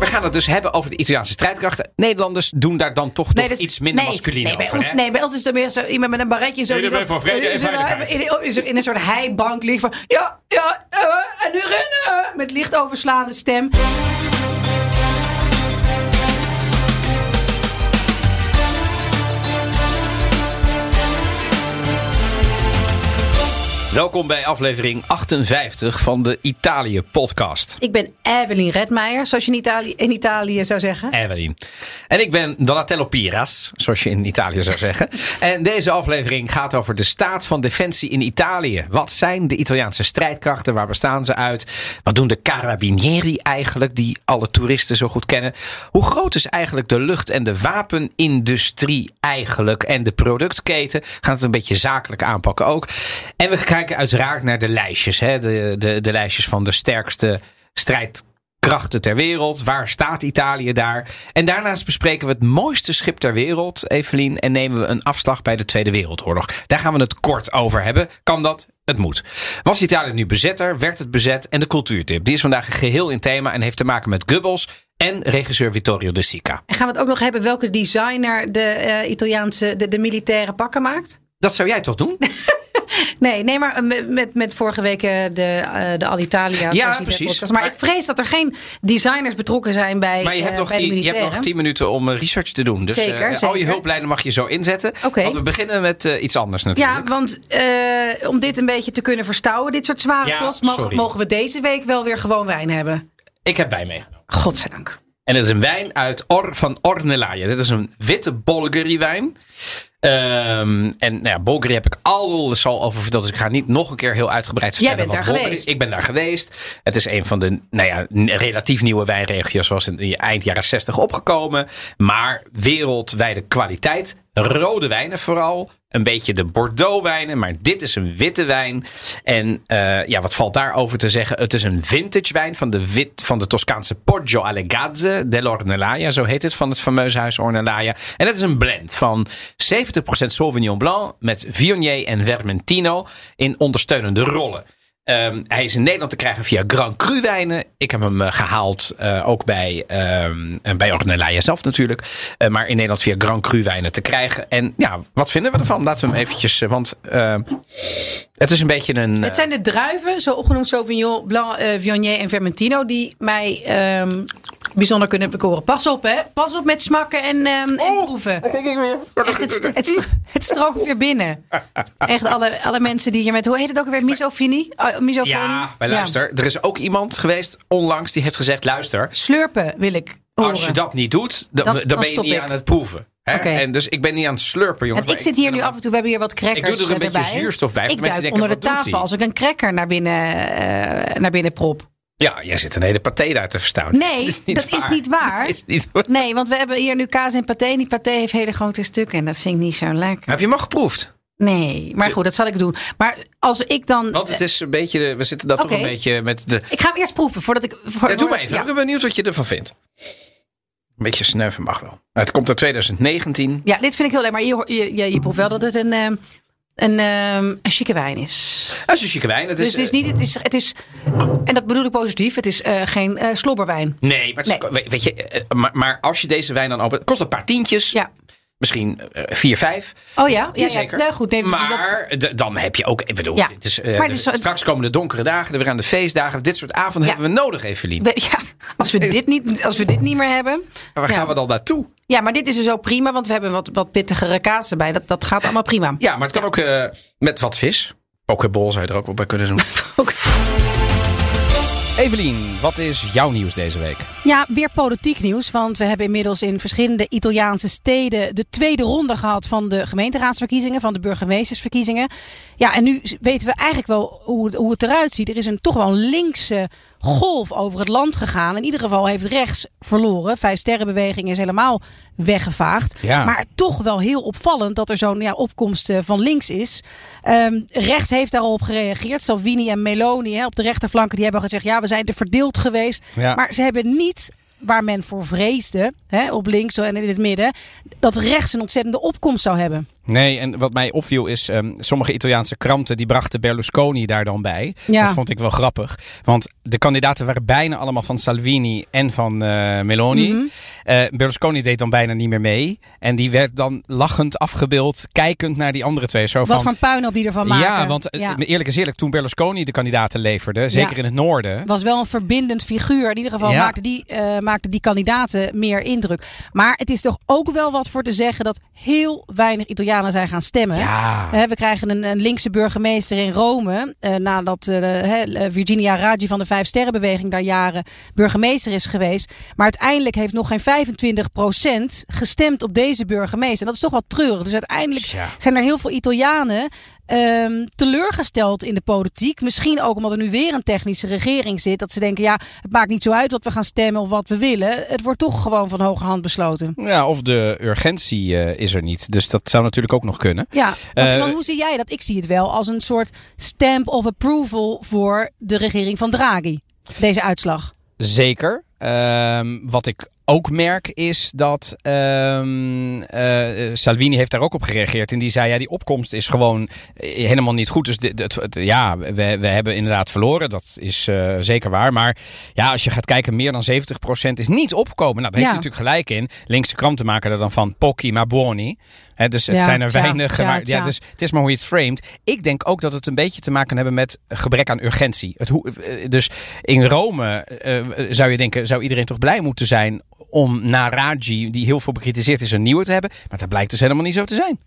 we gaan het dus hebben over de Italiaanse strijdkrachten. Nederlanders doen daar dan toch, toch iets minder nee, masculien nee, bij over. ons, hè? nee, bij ons is het meer zo iemand met een barretje. Zo Nee, die vrede en in zo'n- veiligheid. In, in, in een soort heibank ligt van... Ja, ja, eh, en nu rennen! Met licht overslaande stem. Welkom bij aflevering 58 van de Italië podcast. Ik ben Evelien Redmeijer, zoals je in Italië, in Italië zou zeggen. Evelien. En ik ben Donatello Piras, zoals je in Italië zou zeggen. En deze aflevering gaat over de staat van defensie in Italië. Wat zijn de Italiaanse strijdkrachten? Waar bestaan ze uit? Wat doen de carabinieri eigenlijk, die alle toeristen zo goed kennen? Hoe groot is eigenlijk de lucht- en de wapenindustrie eigenlijk? En de productketen? Gaan het een beetje zakelijk aanpakken ook. En we kijken uiteraard naar de lijstjes. Hè? De, de, de lijstjes van de sterkste strijdkrachten ter wereld. Waar staat Italië daar? En daarnaast bespreken we het mooiste schip ter wereld, Evelien. En nemen we een afslag bij de Tweede Wereldoorlog. Daar gaan we het kort over hebben. Kan dat? Het moet. Was Italië nu bezetter? Werd het bezet? En de cultuurtip. Die is vandaag geheel in thema en heeft te maken met Goebbels en regisseur Vittorio De Sica. En gaan we het ook nog hebben welke designer de eh, Italiaanse, de, de militaire pakken maakt? Dat zou jij toch doen? Nee, nee, maar met, met, met vorige week eh, de, eh, de Alitalia. Ja, precies. Maar, Maar- ik vrees dat er geen designers betrokken zijn bij, Maar je hebt, eh, nog bij de tien, je hebt nog tien minuten om eh, research te doen. Dus Zeker, eh, al je zeker. hulplijnen mag je zo inzetten. Oké. Want we beginnen met eh, iets anders natuurlijk. Ja, want eh, om dit een beetje te kunnen verstouwen, dit soort zware Ja, kost, mogen, we deze week wel weer gewoon wijn hebben. Ik heb wijn meegenomen. Godzijdank. En het is een wijn uit Or, van Ornellaia. Dit is een witte Bulgari wijn. Ehm, en nou ja, Bulgari heb ik al al over verteld. Dus ik ga niet nog een keer heel uitgebreid vertellen. bent wat daar Bulgari- geweest. Ik ben daar geweest. Het is een van de nou ja, relatief nieuwe wijnregio's. Was in eind jaren 60 opgekomen. Maar wereldwijde kwaliteit. Rode wijnen vooral. Een beetje de Bordeaux wijnen. Maar dit is een witte wijn. En eh, ja, wat valt daarover te zeggen? Het is een vintage wijn van de, wit, van de Toscaanse Poggio Allegazze dell'Ornellaia. Zo heet het van het fameuze huis Ornellaia. En het is een blend van 70% Sauvignon Blanc met Viognier en Vermentino in ondersteunende rollen. Ehm, hij is in Nederland te krijgen via Grand Cru wijnen. Ik heb hem eh, gehaald eh, ook bij, en bij Ornellaia zelf natuurlijk. Eh, maar in Nederland via Grand Cru wijnen te krijgen. En ja, wat vinden we ervan? Laten we hem eventjes... want ehm, het is een beetje een... Het zijn de druiven, zo opgenoemd Sauvignon Blanc, Viognier en Vermentino, die mij bijzonder kunnen bekoren. Pas op, hè? Pas op met smakken en, ehm, Oh. en proeven. Echt, het, st- het, st- het stroomt weer binnen. Echt alle, alle mensen die hier met, hoe heet het ook weer? Misofonie? Oh, misofonie? Ja, maar luister. Er is ook iemand geweest onlangs die heeft gezegd... luister, Slurpen wil ik horen. als je dat niet doet... dan, Dan- dan, dan ben je niet ik. aan het proeven. Hè? Oké. En dus ik ben niet aan het slurpen, jongens. En ik zit hier nu af en toe, we hebben hier wat crackers Ik doe er een erbij. beetje zuurstof bij, Ik duik denken, onder de tafel als ik een cracker naar binnen, eh, naar binnen prop. Ja, jij zit een hele paté daar te verstaan. Nee, dat is niet waar. Dat is niet waar. Nee, want we hebben hier nu kaas en paté. En die paté heeft hele grote stukken. En dat vind ik niet zo lekker. Heb je hem al geproefd? Nee, maar goed, dat zal ik doen. Maar als ik dan... Want het is een beetje, we zitten daar Oké. toch een beetje met de... Ik ga hem eerst proeven voordat ik... Voor, Ja, doe maar even. ja. Ik ben benieuwd wat je ervan vindt. Een beetje snuiven mag wel. Het komt uit 2019. Ja, dit vind ik heel leuk. Maar je, je, je, je proeft wel dat het een, ehm, een, ehm, een chique wijn is. Dat is een chique wijn. Het Dus is, het is niet... Het is, het is, en dat bedoel ik positief. Het is eh, geen eh, slobberwijn. Nee, maar, het is- weet- weet je, eh, maar, maar als je deze wijn dan opent, het kost een paar tientjes. Ja. Misschien eh, vier, vijf. Oh ja? Ja, ja. Zeker. Nou, goed. Nee, dus dat- maar dan heb je ook, ik bedoel, Ja. het is, Maar het is straks komen de donkere dagen, weer aan de feestdagen. Dit soort avonden Ja. hebben we nodig, Evelien. we- ja, als, we dit niet, als we dit niet meer hebben... Maar waar ja. gaan we dan naartoe? Ja, maar dit is dus ook prima, want we hebben wat, wat pittigere kaas erbij. Dat, dat gaat allemaal prima. Ja, maar het kan ook eh, met wat vis. Pokeball zou je er ook wel bij kunnen doen. Evelien, wat is jouw nieuws deze week? Ja, weer politiek nieuws. Want we hebben inmiddels in verschillende Italiaanse steden de tweede ronde gehad van de gemeenteraadsverkiezingen, van de burgemeestersverkiezingen. Ja, en nu weten we eigenlijk wel hoe het, hoe het eruit ziet. Er is een toch wel een linkse golf over het land gegaan. In ieder geval heeft rechts verloren. Vijf sterrenbeweging is helemaal weggevaagd. Ja. Maar toch wel heel opvallend dat er zo'n ja, opkomst eh, van links is. Ehm, rechts heeft daarop gereageerd. Salvini en Meloni hè, op de rechterflanken die hebben gezegd... ja, we zijn te verdeeld geweest. Ja. Maar ze hebben niet waar men voor vreesde, hè, op links en in het midden, dat rechts een ontzettende opkomst zou hebben. Nee, en wat mij opviel is, um, sommige Italiaanse kranten die brachten Berlusconi daar dan bij. Ja. Dat vond ik wel grappig. Want de kandidaten waren bijna allemaal van Salvini en van uh, Meloni. Mm Berlusconi deed dan bijna niet meer mee. En die werd dan lachend afgebeeld, kijkend naar die andere twee. Zo wat van, puin op die ervan maken. Ja, want ja. eerlijk is eerlijk, toen Berlusconi de kandidaten leverde, zeker in het noorden. Was wel een verbindend figuur. In ieder geval maakte, die, uh, maakte die kandidaten meer indruk. Maar het is toch ook wel wat voor te zeggen dat heel weinig Italianen zijn gaan stemmen. Ja. we krijgen een, een, linkse burgemeester in Rome. Uh, nadat uh, Virginia Raggi van de Vijf Sterrenbeweging daar jaren burgemeester is geweest. Maar uiteindelijk heeft nog geen 25% gestemd op deze burgemeester. En dat is toch wel treurig. Dus uiteindelijk zijn er heel veel Italianen um, teleurgesteld in de politiek. Misschien ook omdat er nu weer een technische regering zit. Dat ze denken, ja, het maakt niet zo uit wat we gaan stemmen of wat we willen. Het wordt toch gewoon van hoge hand besloten. Ja, of de urgentie uh, is er niet. Dus dat zou natuurlijk ook nog kunnen. Ja, want uh, hoe zie jij dat? Ik zie het wel als een soort stamp of approval voor de regering van Draghi. Deze uitslag. Zeker. Um, wat ik ook merk is dat um, uh, Salvini heeft daar ook op gereageerd. En die zei, ja, die opkomst is gewoon eh, helemaal niet goed. Dus dit, het, het, ja, we, we hebben inderdaad verloren. Dat is uh, zeker waar. Maar ja, als je gaat kijken, meer dan 70% is niet opkomen. Nou, daar heeft hij natuurlijk gelijk in. Linkse kranten maken er dan van pochi ma buoni. He, dus het ja, zijn er weinig. Ja, maar, ja, dus het is maar hoe je het framed. Ik denk ook dat het een beetje te maken hebben met gebrek aan urgentie. Het, dus in Rome uh, zou je denken, zou iedereen toch blij moeten zijn om na Raji, die heel veel bekritiseerd is, een nieuwe te hebben. Maar dat blijkt dus helemaal niet zo te zijn.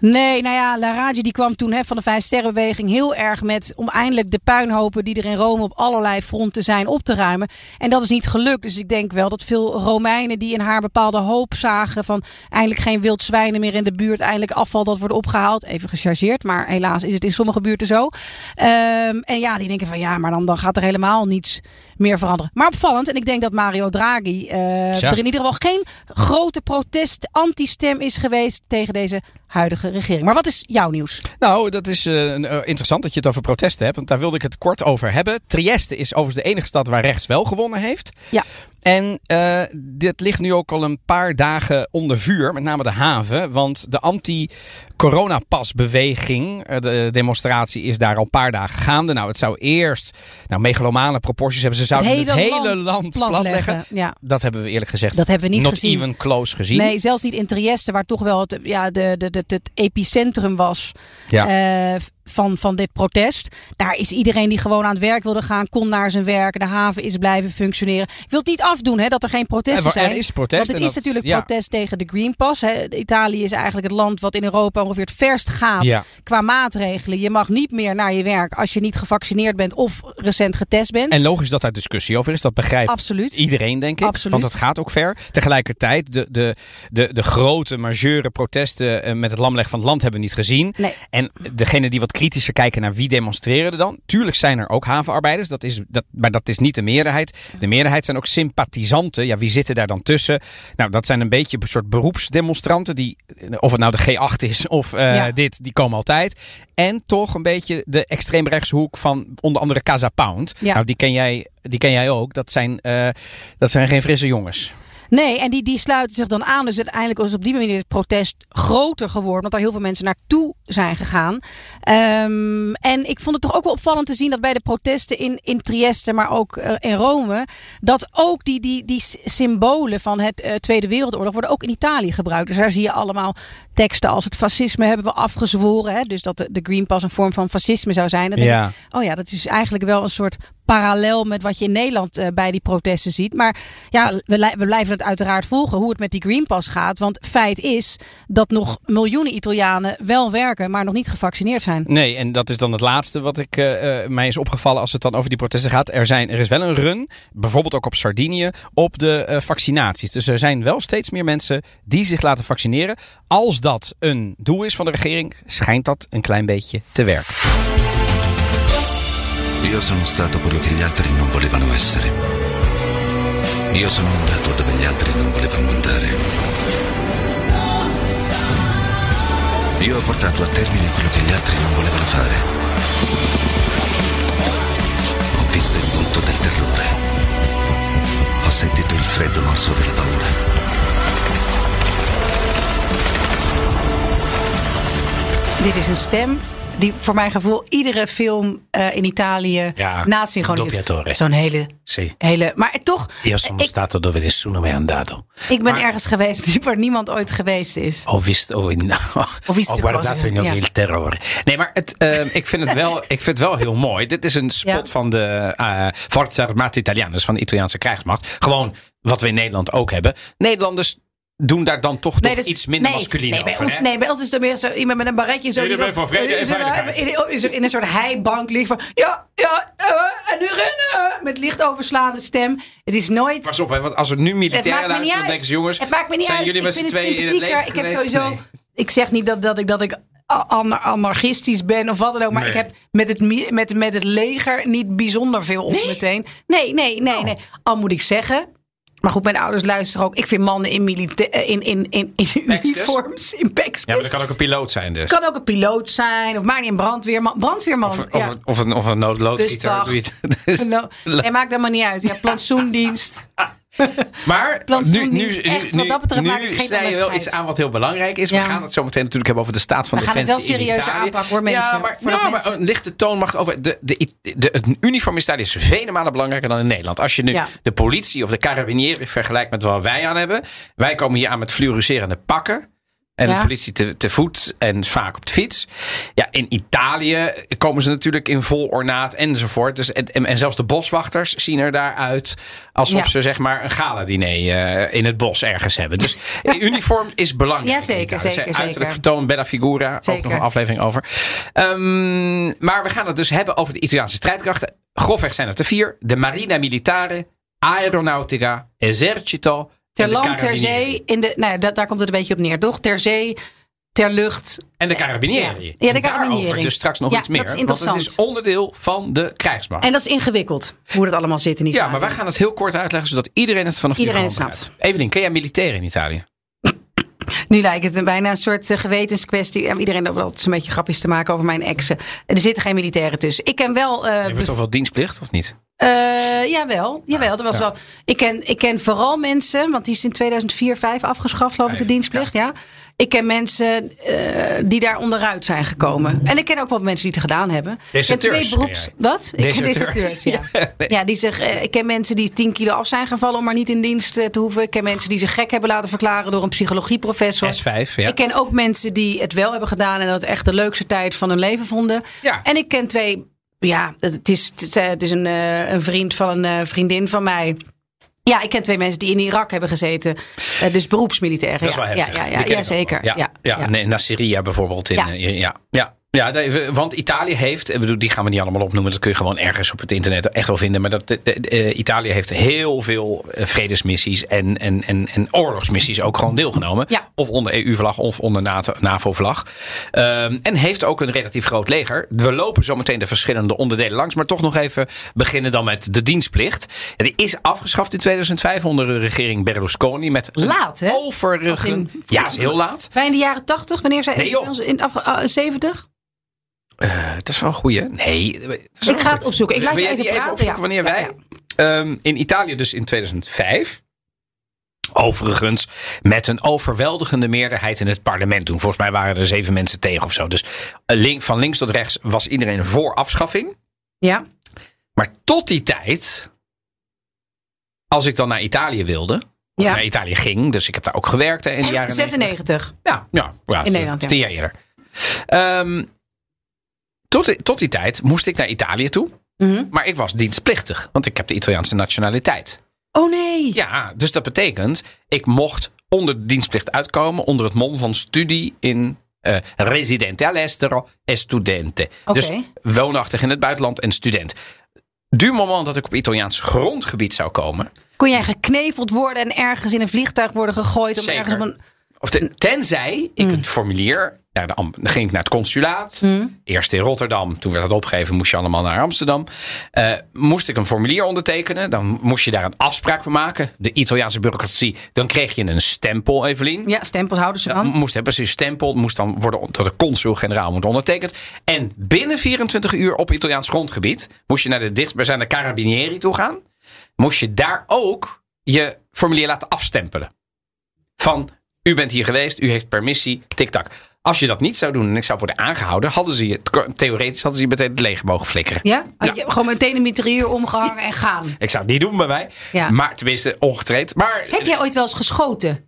Nee, nou ja, Laraji die kwam toen hè, van de Vijf Sterrenbeweging heel erg met om eindelijk de puinhopen die er in Rome op allerlei fronten zijn op te ruimen. En dat is niet gelukt. Dus ik denk wel dat veel Romeinen die in haar bepaalde hoop zagen van eindelijk geen wild zwijnen meer in de buurt, eindelijk afval dat wordt opgehaald. Even gechargeerd, maar helaas is het in sommige buurten zo. Um, en ja, die denken van ja, maar dan, dan gaat er helemaal niets meer veranderen. Maar opvallend, en ik denk dat Mario Draghi uh, er in ieder geval geen grote protest, anti-stem is geweest tegen deze huidige regering. Maar wat is jouw nieuws? Nou, dat is uh, interessant dat je het over protesten hebt. Want daar wilde ik het kort over hebben. Trieste is overigens de enige stad waar rechts wel gewonnen heeft. Ja. En uh, dit ligt nu ook al een paar dagen onder vuur, met name de haven. Want de anti-coronapasbeweging, de demonstratie, is daar al een paar dagen gaande. Nou, het zou eerst nou, megalomane proporties hebben. Ze zouden het hele, het hele land, land platleggen. Ja. Dat hebben we eerlijk gezegd dat hebben we niet not gezien. even close gezien. Nee, zelfs niet in Trieste, waar toch wel het, ja, de, de, de, het epicentrum was. Ja. Uh, van, van dit protest. Daar is iedereen die gewoon aan het werk wilde gaan, kon naar zijn werk. De haven is blijven functioneren. Ik wil het niet afdoen hè, dat er geen protesten zijn. Er is protest. Want het is natuurlijk ja. protest tegen de Green Pass. Hè. Italië is eigenlijk het land wat in Europa ongeveer het verst gaat ja. qua maatregelen. Je mag niet meer naar je werk als je niet gevaccineerd bent of recent getest bent. En logisch dat daar discussie over is. Dat begrijpt Absoluut. iedereen, denk ik. Absoluut. Want dat gaat ook ver. Tegelijkertijd, de, de, de, de grote, majeure protesten met het lamleggen van het land hebben we niet gezien. Nee. En degene die wat kritischer kijken naar wie demonstreren er dan? Tuurlijk zijn er ook havenarbeiders, dat is, dat, maar dat is niet de meerderheid. De meerderheid zijn ook sympathisanten. Ja, wie zitten daar dan tussen? Nou, dat zijn een beetje een soort beroepsdemonstranten. Die, of het nou de G8 is of uh, ja. dit, die komen altijd. En toch een beetje de extreemrechtshoek van onder andere Casa Pound. Ja. Nou, die ken jij, die ken jij ook. Dat zijn, uh, dat zijn geen frisse jongens. Nee, en die, die sluiten zich dan aan. Dus uiteindelijk is op die manier het protest groter geworden. Omdat er heel veel mensen naartoe zijn gegaan. Um, en ik vond het toch ook wel opvallend te zien dat bij de protesten in, in Trieste, maar ook uh, in Rome. Dat ook die, die, die symbolen van het uh, Tweede Wereldoorlog worden ook in Italië gebruikt. Dus daar zie je allemaal teksten als het fascisme hebben we afgezworen. Hè? Dus dat de, de Green Pass een vorm van fascisme zou zijn. Dan ja. denk ik, oh ja, dat is eigenlijk wel een soort parallel met wat je in Nederland uh, bij die protesten ziet. Maar ja, we, blijven het uiteraard volgen hoe het met die Green Pass gaat. Want feit is dat nog miljoenen Italianen wel werken, maar nog niet gevaccineerd zijn. Nee, en dat is dan het laatste wat ik, uh, mij is opgevallen als het dan over die protesten gaat. Er, zijn, er is wel een run, bijvoorbeeld ook op Sardinië, op de vaccinaties. Dus er zijn wel steeds meer mensen die zich laten vaccineren. Als dat een doel is van de regering, schijnt dat een klein beetje te werken. Io sono stato quello che gli altri non volevano essere. Io sono andato dove gli altri non volevano andare. Io ho portato a termine quello che gli altri non volevano fare. Ho visto il volto del terrore. Ho sentito il freddo morso della paura. Dit is een stem die voor mijn gevoel iedere film uh, in Italië Ja, nasynchroniseert. doppiatore. Zo'n hele, hele... Maar toch, Io sono ik, stato dove nessuno mai andato. ik ben maar- ergens geweest waar niemand ooit geweest is. Ho visto, oh, in, guardato cose, in ja. il terrore. Nee, maar het, eh, ik, vind het wel, ik vind het wel heel mooi. Dit is een spot Ja. van de eh Forza Armata Italiana, dus van de Italiaanse krijgsmacht. Gewoon wat we in Nederland ook hebben. Nederlanders doen daar dan toch nog dus- iets minder nee, masculien nee, bij over. ons, hè? nee, bij ons is er meer zo iemand met een barretje. Zo dan- voor vrede is er- in, is er in een soort heibank ligt van... Ja, ja, eh, en nu rennen! Met licht overslaande stem. Het is nooit... Pas op, hè, want als er nu militairen luisteren, dan denken ze jongens, Het maakt me niet zijn uit. jullie ik met z'n tweeën in het leger Ik heb sowieso... Nee. Ik zeg niet dat, dat ik, dat ik anarchistisch ben of wat dan ook. Maar Nee. ik heb met het, met, met het leger niet bijzonder veel op meteen. Nee, nee, nee, Oh. nee. Al moet ik zeggen... Maar goed, mijn ouders luisteren ook. Ik vind mannen in, milita- eh, in, in, in, in uniforms, in pekskes. Ja, maar dat kan ook een piloot zijn dus. Kan ook een piloot zijn, of maar niet een brandweerman. Brandweerman. Of, ja. of, of, een, of een noodloodgieter. Kustwacht. Dus- No, nee, maakt helemaal niet uit. Ja, plantsoendienst. Maar nu, nu, nu, echt, wat dat betreft nu snij je wel iets aan wat heel belangrijk is. We gaan het zo meteen natuurlijk hebben over de staat van We gaan het defensie wel Italië. aanpakken, hoor, mensen. Ja, maar, Voordat ja, maar mensen- een lichte toon mag over. De, de, de, het uniform in Italië is vele malen belangrijker dan in Nederland. Als je nu Ja. de politie of de carabinieri vergelijkt met wat wij aan hebben. Wij komen hier aan met fluoriserende pakken. En Ja. de politie te, te voet en vaak op de fiets. Ja, in Italië komen ze natuurlijk in vol ornaat enzovoort. Dus, en, en zelfs de boswachters zien er daaruit alsof Ja. ze zeg maar een gala-diner eh, in het bos ergens hebben. Dus uniform is belangrijk. Ja, zeker, in Italië. zeker, Uiterlijk zeker. vertoon, bella figura. Ook Zeker. nog een aflevering over. Ehm, maar we gaan het dus hebben over de Italiaanse strijdkrachten. Grofweg zijn het er vier. De Marina Militare, Aeronautica, Esercito... Ter land, ter zee. In de, nou, dat, daar komt het een beetje op neer, toch? Ter zee, ter lucht. En de Carabinieri. Ja. Ja, de Carabinieri. dus straks nog Ja, iets meer. dat is want het is interessant. onderdeel van de krijgsmacht. En dat is ingewikkeld, hoe dat allemaal zit in Italië. ja, maar wij gaan het heel kort uitleggen, zodat iedereen het vanaf Iedereen nu snapt. Evelien, ken jij militairen in Italië? Nu lijkt het een- bijna een soort eh, gewetenskwestie. Iedereen heeft altijd een beetje grapjes te maken over mijn exen. Er zitten geen militairen tussen. Ik ken wel... eh, Je hebt toch wel dienstplicht, of niet? Eh, jawel, jawel, dat was ja. wel. Ik ken, ik ken vooral mensen, want die is in 2004, 5 afgeschaft, geloof ik, de dienstplicht. Ja. Ik ken mensen eh, die daar onderuit zijn gekomen. En ik ken ook wel mensen die het gedaan hebben. Deserteurs, twee beroeps. Wat? Ik ken Deserteurs. ja. Ja, nee. Ja, die zich, eh, ik ken mensen die 10 kilo af zijn gevallen om maar niet in dienst eh, te hoeven. Ik ken mensen die zich gek hebben laten verklaren door een psychologieprofessor. S5, ja. Ik ken ook mensen die het wel hebben gedaan en dat echt de leukste tijd van hun leven vonden. Ja. En ik ken twee, ja, het is, het is, een, een vriend van een vriendin van mij. Ja, ik ken twee mensen die in Irak hebben gezeten. Eh, dus beroepsmilitairen. Dat is wel heftig. ja, ja, ja, zeker. Ja, ja, ja. Nee, naar Syrië bijvoorbeeld. In, Ja. ja. Ja, want Italië heeft, bedoel, die gaan we niet allemaal opnoemen. Dat kun je gewoon ergens op het internet echt wel vinden. Maar dat, de- de- de- Italië heeft heel veel eh, vredesmissies en, en, en, en oorlogsmissies ook gewoon deelgenomen. Ja. Of onder EU-vlag of onder NAVO-vlag. Ehm, en heeft ook een relatief groot leger. We lopen zo meteen de verschillende onderdelen langs. Maar toch nog even beginnen dan met de dienstplicht. Die is afgeschaft in 2005 onder de regering Berlusconi. Met Laat, hè? Overige... Als in- Ja, is heel laat. Wij in de jaren 80, wanneer zijn Nee, in de afge- ah, 70? Eh, dat is wel een goeie. Nee. wel Ik ga het opzoeken. Ik laat je even praten? opzoeken wanneer Ja, wij... Ehm, in Italië dus in 2005. Overigens met een overweldigende meerderheid in het parlement toen. Volgens mij waren er zeven mensen tegen of zo. Dus eh, link, van links tot rechts was iedereen voor afschaffing. Ja. Maar tot die tijd, als ik dan naar Italië wilde, of Ja. naar Italië ging, dus ik heb daar ook gewerkt hè, in de jaren 90. 96. Ja, ja, ja In Nederland. Tien jaar eerder. Ehm, tot, die- tot die tijd moest ik naar Italië toe. Mhm. Maar ik was dienstplichtig, want ik heb de Italiaanse nationaliteit. Oh nee. Ja, dus dat betekent, ik mocht onder de dienstplicht uitkomen onder het mom van studie in eh, residente all'estero e studente. Oké. Dus woonachtig in het buitenland en student. Du moment dat ik op Italiaans grondgebied zou komen, Kon jij gekneveld worden en ergens in een vliegtuig worden gegooid? Om Zeker. ergens op een... of ten- tenzij ik Mm. het formulier, naar de, am- dan ging ik naar het consulaat, Mm. eerst in Rotterdam, toen werd dat opgegeven, moest je allemaal naar Amsterdam. Eh, moest ik een formulier ondertekenen, dan moest je daar een afspraak voor maken. De Italiaanse bureaucratie, dan kreeg je een stempel, Evelien. Ja, stempels houden ze Ja, van. moest hebben, precies stempel, moest dan worden door de consul-generaal moet ondertekend. En binnen 24 uur op Italiaans grondgebied moest je naar de dichtstbijzijnde Carabinieri toe gaan. Moest je daar ook je formulier laten afstempelen. Van, u bent hier geweest, u heeft permissie, tik-tak. Als je dat niet zou doen en ik zou worden aangehouden, hadden ze je, theoretisch hadden ze je meteen het leger mogen flikkeren. Ja? Je gewoon meteen een mitrailleur omgehangen en gaan. Ik zou het niet doen bij mij. Ja. Maar tenminste, ongetraind. Maar Heb jij ooit wel eens geschoten?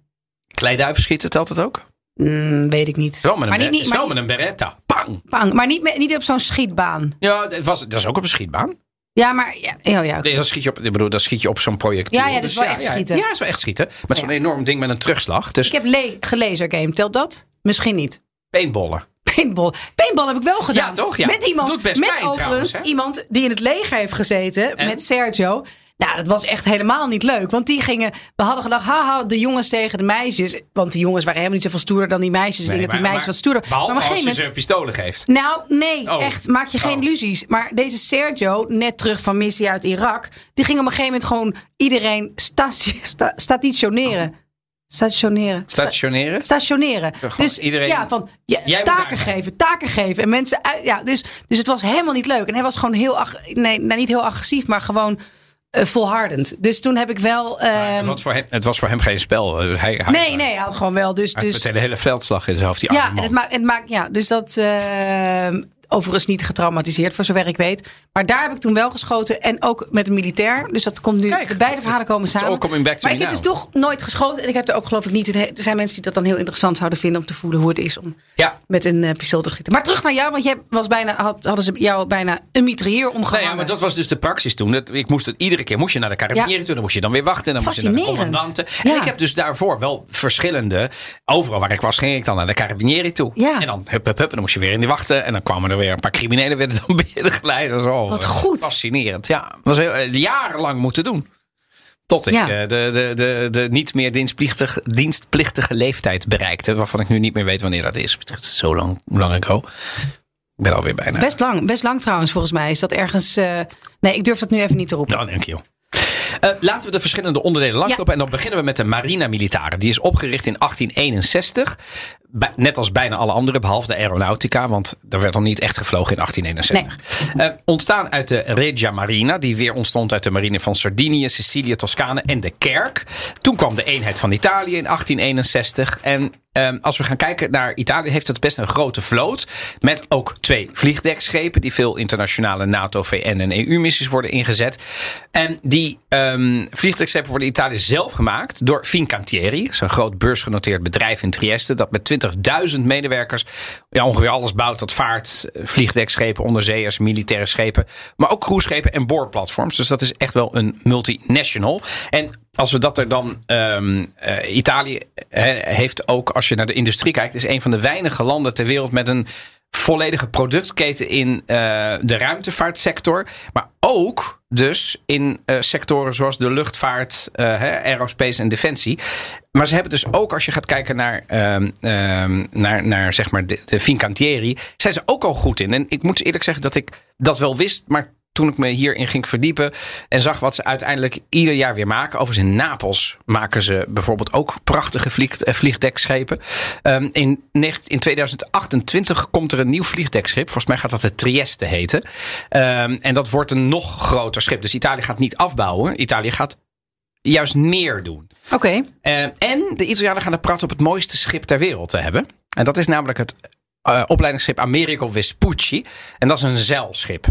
kleiduiven schieten telt het ook? Mm, weet ik niet. Wel met een, maar niet, maar met een beretta. Pang! bang, maar niet, met- niet op zo'n schietbaan. Ja, dat, was, dat is ook op een schietbaan. Ja, maar ja, ja, ja. Nee, dan schiet je op, ik bedoel, dan schiet je op zo'n projectiel. Ja, ja, dat is wel echt schieten. Ja, dat is wel echt schieten. Met zo'n enorm ding met een terugslag. Dus Ik heb le gelezen game. Telt dat? Misschien niet. Paintballen. Paintball. Paintball heb ik wel gedaan. Ja, toch? Ja. Met iemand, Doet best met pijn overigens trouwens, iemand die in het leger heeft gezeten. En? Met Sergio. Nou, dat was echt helemaal niet leuk. Want die gingen... We hadden gedacht, haha, de jongens tegen de meisjes. Want die jongens waren helemaal niet zoveel stoerder dan die meisjes. Ik denk dat die meisjes wat stoerder Behalve maar als je ze pistolen geeft. Nou, nee, Oh. echt. Maak je geen Oh. illusies. Maar deze Sergio, net terug van missie uit Irak, die ging op een gegeven moment gewoon iedereen stati- sta- stationeren. Stationeren. Sta- Stationeren. stationeren. Gewoon Dus iedereen- ja, van ja, taken geven, taken geven. En mensen uit, ja, dus, dus het was helemaal niet leuk. En hij was gewoon heel, nee, nou, niet heel agressief, maar gewoon eh, volhardend. Dus toen heb ik wel. Ehm, het, was voor hem, het was voor hem geen spel. Hij, hij, nee, nee, hij had gewoon wel. Dus, dus meteen de hele veldslag in zijn hoofd. Die ja, en het maakt, het maakt, ja, dus dat. ehm, overigens niet getraumatiseerd, voor zover ik weet. Maar daar heb ik toen wel geschoten. En ook met een militair. Dus dat komt nu. Kijk, de beide verhalen komen samen. coming back to maar ik heb dus toch nooit geschoten. En ik heb er ook geloof ik niet. Er zijn mensen die dat dan heel interessant zouden vinden om te voelen hoe het is om Ja. met een eh, pistool te schieten. Maar terug naar jou, want jij was bijna, had, hadden ze jou bijna een mitrailleur omgehangen. Nee, ja, maar dat was dus de praxis toen. Dat, ik moest het iedere keer moest je naar de carabinieri Ja. toe, dan moest je dan weer wachten, en dan moest je naar de commandanten. En ik heb dus daarvoor wel verschillende. Overal waar ik was, ging ik dan naar de carabinieri toe. Ja. En dan hup, hup, hup, en dan moest je weer in die wachten. En dan kwamen er weer een paar criminelen werden dan binnengeleid. Dat was al, Wat eh, goed. Fascinerend. Ja, dat was heel, eh, jarenlang moeten doen. Tot ik Ja. eh, de, de, de, de niet meer dienstplichtig, dienstplichtige leeftijd bereikte. Waarvan ik nu niet meer weet wanneer dat is. Het is zo lang, lang ago. Ik ben alweer bijna. Best lang, best lang trouwens, volgens mij. Is dat ergens. Nee, ik durf dat nu even niet te roepen. Nou, dank je. Laten we de verschillende onderdelen langslopen. En dan beginnen we met de Marina Militare. Die is opgericht in 1861. Bij- net als bijna alle andere, behalve de aeronautica. Want er werd nog niet echt gevlogen in 1861. Eh, ontstaan uit de Regia Marina. Die weer ontstond uit de marine van Sardinië, Sicilië, Toscane en de Kerk. Toen kwam de eenheid van Italië in 1861. En ehm, als we gaan kijken naar Italië, heeft het best een grote vloot. Met ook twee vliegdekschepen. Die veel internationale NATO, VN en EU-missies worden ingezet. En die ehm vliegdekschepen worden in Italië zelf gemaakt door Fincantieri. Een groot beursgenoteerd bedrijf in Trieste. Dat met 20.000 medewerkers ja, ongeveer alles bouwt. Dat vaart, eh, vliegdekschepen, onderzeeërs, militaire schepen. Maar ook cruiseschepen en boorplatforms. Dus dat is echt wel een multinational. En als we dat er dan. ehm, eh, Italië heeft ook, als je naar de industrie kijkt, is een van de weinige landen ter wereld met een volledige productketen in eh, de ruimtevaartsector. Maar ook dus in sectoren zoals de luchtvaart, aerospace en defensie. Maar ze hebben dus ook, als je gaat kijken naar, ehm, ehm, naar, naar zeg maar de, de Fincantieri, zijn ze ook al goed in. En ik moet eerlijk zeggen dat ik dat wel wist, maar toen ik me hierin ging verdiepen en zag wat ze uiteindelijk ieder jaar weer maken. Overigens in Napels maken ze bijvoorbeeld ook prachtige vlieg, eh, vliegdekschepen. Ehm, in, 19 in 2028 komt er een nieuw vliegdekschip. Volgens mij gaat dat de Trieste heten. En dat wordt een nog groter schip. Dus Italië gaat niet afbouwen. Italië gaat juist meer doen. Oké. Eh, en de Italianen gaan de praten op het mooiste schip ter wereld te hebben. En dat is namelijk het eh, opleidingsschip Americo Vespucci. En dat is een zeilschip.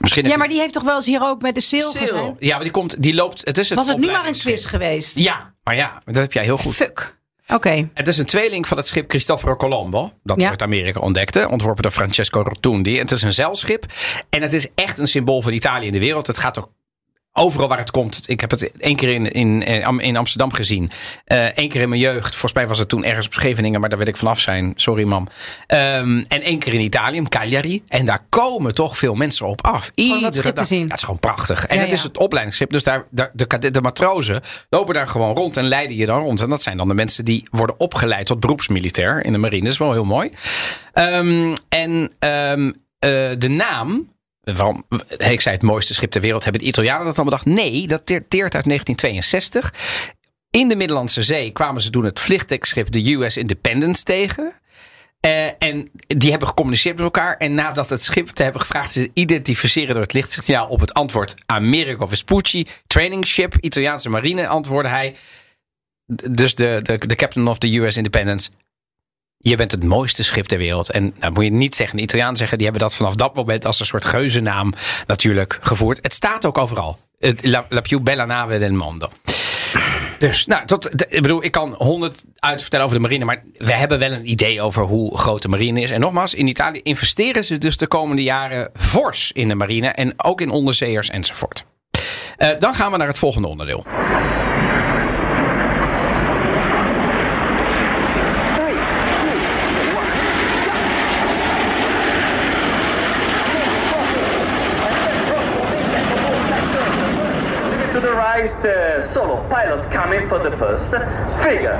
Misschien Ja, maar die heeft toch wel eens hier ook met de sail? Ja, maar die komt, die loopt. Het is het Was het nu maar een quiz geweest? Ja, maar ja, dat heb jij heel goed. Fuck. Oké. Het is een tweeling van het schip Cristoforo Colombo. Dat Ja. uit Amerika ontdekte. Ontworpen door Francesco Rotundi. En het is een zeilschip. En het is echt een symbool van Italië in de wereld. Het gaat ook overal waar het komt. Ik heb het één keer in, in, eh, in Amsterdam gezien. Eén keer in mijn jeugd. Volgens mij was het toen ergens op Scheveningen. Maar daar wil ik vanaf zijn. Sorry mam. Ehm, en één keer in Italië, Cagliari. En daar komen toch veel mensen op af. dat Iedere dag. zien. Ja, het is gewoon prachtig. En Ja, het is het opleidingsschip. Dus daar, daar, de, kade- de matrozen lopen daar gewoon rond en leiden je dan rond. En dat zijn dan de mensen die worden opgeleid tot beroepsmilitair in de marine. Dat is wel heel mooi. Ehm, en ehm, eh, de naam. Waarom, ik zei het mooiste schip ter wereld. Hebben de Italianen dat dan bedacht? Nee, dat dateert uit 1962. In de Middellandse Zee kwamen ze toen het vliegdekschip de US Independence tegen. Eh, en die hebben gecommuniceerd met elkaar. En nadat het schip te hebben gevraagd ze identificeren door het lichtsignaal op het antwoord Americo Vespucci, training ship, Italiaanse marine, antwoordde hij. Dus de, de, de captain of the US Independence. Je bent het mooiste schip ter wereld. En nou moet je niet tegen de Italiaan zeggen, die hebben dat vanaf dat moment als een soort geuzennaam natuurlijk gevoerd. Het staat ook overal. La, la più bella nave del mondo. Dus, nou, tot, ik bedoel, ik kan honderd uitvertellen over de marine, maar we hebben wel een idee over hoe groot de marine is. En nogmaals, in Italië investeren ze dus de komende jaren fors in de marine en ook in onderzeeërs enzovoort. Eh, dan gaan we naar het volgende onderdeel. Right, uh, solo pilot coming for the first figure.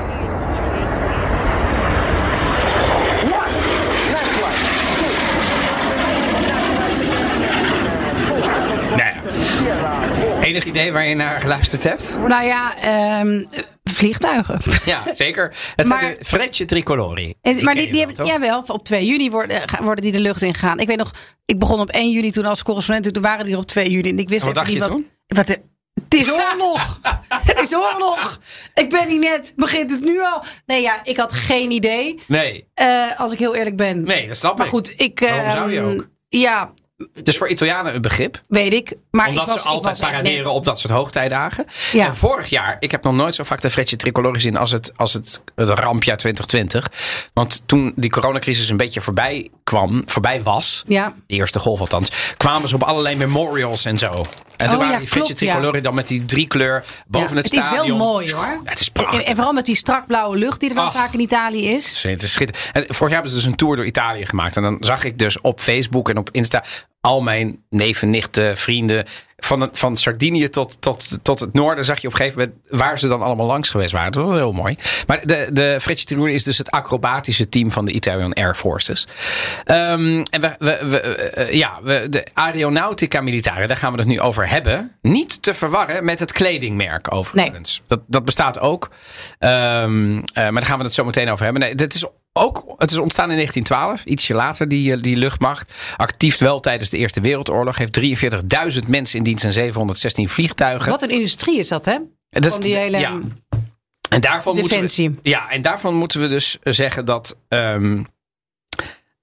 Nou ja. Enig idee waar je naar geluisterd hebt? Nou ja, ehm, vliegtuigen. Ja, zeker. Het Maar- zijn de Frecce Tricolori. En- maar die, die wel, hebben, toch? jawel, op 2 juni worden, worden die de lucht ingegaan. Ik weet nog, ik begon op 1 juni toen als correspondent. Toen waren die er op 2 juni. En ik wist En wat dacht niet je wat, wat. Het is oorlog! het is oorlog! Ik ben hier net, begint het nu al? Nee, ja, ik had geen idee. Nee, eh, als ik heel eerlijk ben. nee, dat snap Maar ik. goed, ik. Waarom zou je ehm, ook? Ja, Het is voor Italianen een begrip. weet ik. Maar Omdat ik was, ze altijd paraderen op dat soort hoogtijdagen. Ja. En vorig jaar, ik heb nog nooit zo vaak de Frecce Tricolore gezien als het, als het, het rampjaar 2020. Want toen die coronacrisis een beetje voorbij kwam, voorbij was, Ja. de eerste golf althans, kwamen ze op allerlei memorials en zo. En toen Oh, waren ja, die klopt. Tricolore dan met die drie kleur boven Ja, het het is wel mooi hoor. Het is prachtig. En, en vooral met die strak blauwe lucht die er wel Ach. vaak in Italië is. Het is schitterend. En vorig jaar hebben ze dus een tour door Italië gemaakt. En dan zag ik dus op Facebook en op Insta al mijn neven, nichten, vrienden. Van, het, van Sardinië tot, tot, tot het noorden zag je op een gegeven moment waar ze dan allemaal langs geweest waren. Dat was heel mooi. Maar de, de Frecce is dus het acrobatische team van de Italian Air Forces. Ehm, en we, we, we, eh, ja, we, de Aeronautica Militare, daar gaan we het nu over hebben. Niet te verwarren met het kledingmerk overigens. Dat, dat bestaat ook. Ehm, eh, maar daar gaan we het zo meteen over hebben. Nee, dit is ook, het is ontstaan in 1912, ietsje later, die, eh, die luchtmacht. Actief wel tijdens de Eerste Wereldoorlog. Heeft 43.000 mensen in dienst en 716 vliegtuigen. Wat een industrie is dat, hè? Dat is- Van die hele ja. En daarvan defensie. Moeten we, ja, en daarvan moeten we dus zeggen dat ehm,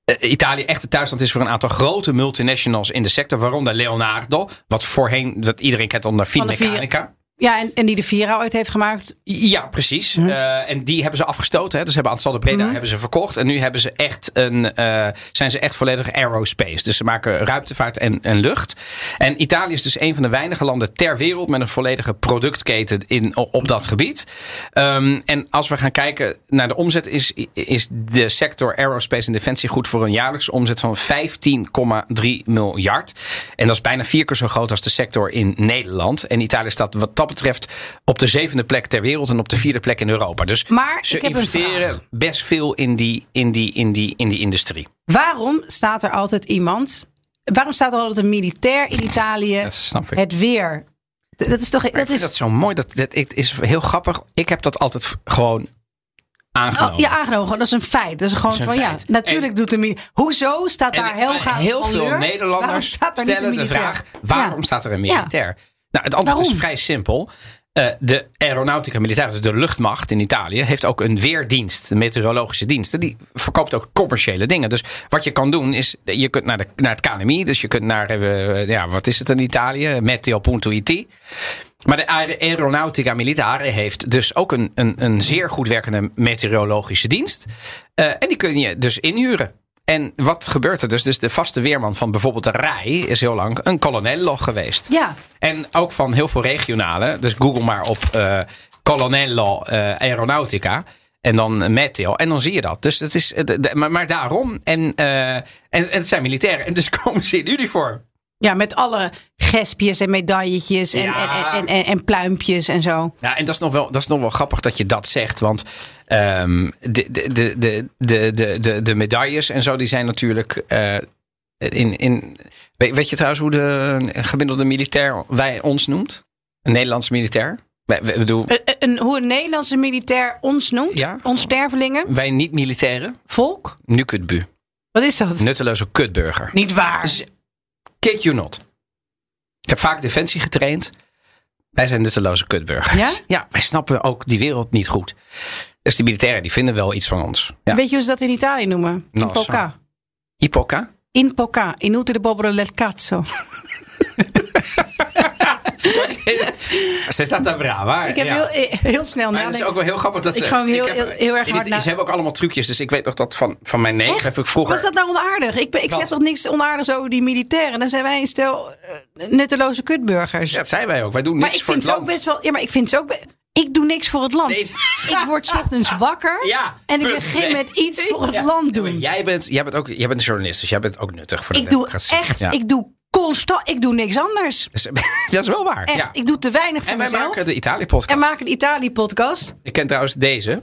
eh, Italië echt het thuisland is voor een aantal grote multinationals in de sector. Waaronder Leonardo, wat voorheen, wat iedereen kent onder Finmeccanica. Ja, en, en die de Vira ooit heeft gemaakt. Ja, precies. Mhm. Eh, en die hebben ze afgestoten. Hè. Dus hebben Anstal de Breda hebben ze verkocht. En nu hebben ze echt een, eh, zijn ze echt volledig aerospace. Dus ze maken ruimtevaart en, en lucht. En Italië is dus een van de weinige landen ter wereld met een volledige productketen in, op dat gebied. Ehm, en als we gaan kijken naar de omzet, is, is de sector aerospace en defensie goed voor een jaarlijkse omzet van 15,3 miljard. En dat is bijna vier keer zo groot als de sector in Nederland. En Italië staat wat dat betreft op de zevende plek ter wereld en op de vierde plek in Europa. Dus Maar ze investeren best veel in die, in, die, in, die, in die industrie. Waarom staat er altijd iemand... Waarom staat er altijd een militair in Italië Dat snap ik. het weer? Dat is toch... Dat ik vind is, dat zo mooi. Dat, dat, het is heel grappig. Ik heb dat altijd gewoon aangenomen. Oh, ja, aangenomen. Dat is een feit. Dat is gewoon Dat is een van feit. ja, natuurlijk doet de militair. Hoezo staat daar Helga heel veel Nederlanders stellen de vraag: waarom Ja. staat er een militair? Nou, het antwoord Waarom? is vrij simpel. Eh, de Aeronautica Militaire, dus de luchtmacht in Italië, heeft ook een weerdienst, de meteorologische diensten. Die verkoopt ook commerciële dingen. Dus wat je kan doen is, je kunt naar, de, naar het KNMI, dus je kunt naar, eh, ja, wat is het in Italië? Meteo.it. Maar de Aer- Aeronautica Militare heeft dus ook een, een, een zeer goed werkende meteorologische dienst. Eh, en die kun je dus inhuren. En wat gebeurt er dus? Dus de vaste weerman van bijvoorbeeld de RAI is heel lang een colonnello geweest. Ja, En ook van heel veel regionale. Dus google maar op eh colonnello eh, aeronautica. En dan meteo. En dan zie je dat. Dus het is, de- de- maar, maar daarom. En, eh, en, en het zijn militairen. En dus komen ze in uniform. Ja, met alle gespjes en medailletjes en, en, en, en, pluimpjes en zo. Ja, en dat is nog wel, dat is nog wel grappig dat je dat zegt. Want um, de, de, de, de, de, de, de medailles en zo, die zijn natuurlijk. Eh, in, in, weet, je trouwens hoe de gemiddelde militair wij ons noemt? Een Nederlandse militair? we doen. Eh, eh, een, hoe een Nederlandse militair ons noemt? Ja. Ons stervelingen? Wij niet-militairen. Volk? Nu kutbu. Wat is dat? Nutteloze kutburger. Niet waar. Dus Kid you not. Ik heb vaak defensie getraind. Wij zijn nutteloze kutburgers. Ja? Ja, wij snappen ook die wereld niet goed. Dus die militairen die vinden wel iets van ons. Ja. Weet je hoe ze dat in Italië noemen? In Nou, poca. Ipoca? In poca. Inutile bobolo del cazzo. Ze staat daar brava. Ik heb ja. heel, heel snel Maar het is nadenken. ook wel heel grappig dat Ik ze... ga hem heel- heb- heel- heel erg hard na- Ze hebben ook allemaal trucjes. Dus ik weet nog dat van, van mijn neef heb ik vroeger... Was dat nou onaardig? Ik, ik Wat? zeg toch niks onaardigs over die militairen. Dan zijn wij een stel eh, nutteloze kutburgers. Ja, dat zijn wij ook. Wij doen maar niks ik voor vind het ze ook land. best wel. Ja, maar ik vind ze ook. Ik doe niks voor het land. Nee. Ik word 's ochtends wakker. Ja, en ik begin Nee. met iets voor het Ja. land maar doen. jij, bent, jij, bent ook, jij bent een journalist, dus jij bent ook nuttig voor de ik doe echt. Ja. Ik doe constant. Ik doe niks anders. Dat is wel waar. Echt. Ja. Ik doe te weinig voor En wij mezelf. maken de Italië-podcast. En maken de Italië-podcast. Ik ken trouwens deze.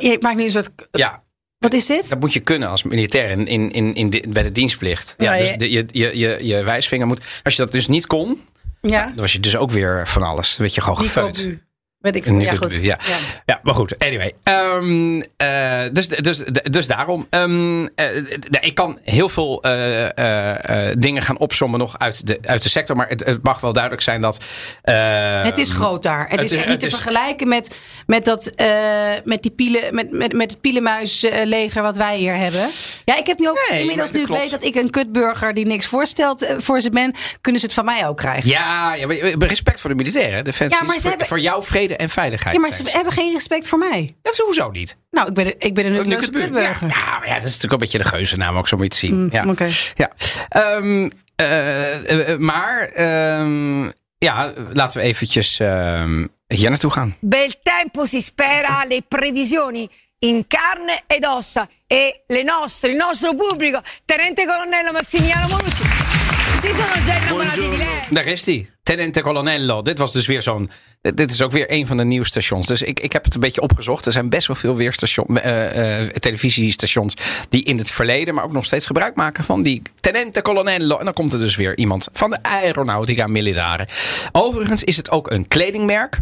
Je maakt nu een soort. Ja, Wat is dit? dat moet je kunnen als militair in, in, in, in bij de dienstplicht. Ja, Ja, dus de, je, je, je, je wijsvinger moet... Als je dat dus niet kon, Ja. dan was je dus ook weer van alles. Dan werd je gewoon gefeut. Weet ik veel. Ja, goed. Ja. Ja, maar goed. Anyway. Ehm, eh, dus, dus, dus daarom. ehm, eh, nee, ik kan heel veel eh, dingen gaan opzommen nog uit de, uit de sector. Maar het, het mag wel duidelijk zijn dat... eh, Het is groot daar. Het, het is echt niet te is- vergelijken met, met, dat, eh, met, die pielen, met, met, met het pielenmuisleger wat wij hier hebben. Ja, ik heb nu ook Nee, inmiddels, nu ik weet dat ik een kutburger die niks voorstelt voor ze ben, kunnen ze het van mij ook krijgen. Ja, ja, maar respect voor de militairen. Defensie Ja, maar is ze voor, hebben- voor jou vrede en veiligheid. Ja, maar ze hebben geen respect voor mij. Ja, sowieso niet. Nou, ik ben, een- ik ben een Nu nutteloze kutburger. Ja, ja, maar ja, dat is natuurlijk een beetje de geuzennaam ook zo moet je het zien. ja. Mm, oké. ja. Ehm, eh, eh, maar ehm, ja, laten we eventjes ehm, hier naartoe gaan. Bel tempo si spera, le previsioni in carne ed ossa e le nostre, il nostro pubblico, Tenente Colonnello Massimiliano Monucci, si sono già innamorati di lei. Daar is hij. Tenente Colonnello. Dit was dus weer zo'n. Dit is ook weer een van de nieuwsstations. Dus ik, ik heb het een beetje opgezocht. Er zijn best wel veel weerstation, eh, eh, televisiestations. die in het verleden, maar ook nog steeds gebruik maken van die Tenente Colonnello. En dan komt er dus weer iemand van de Aeronautica Militare. Overigens is het ook een kledingmerk.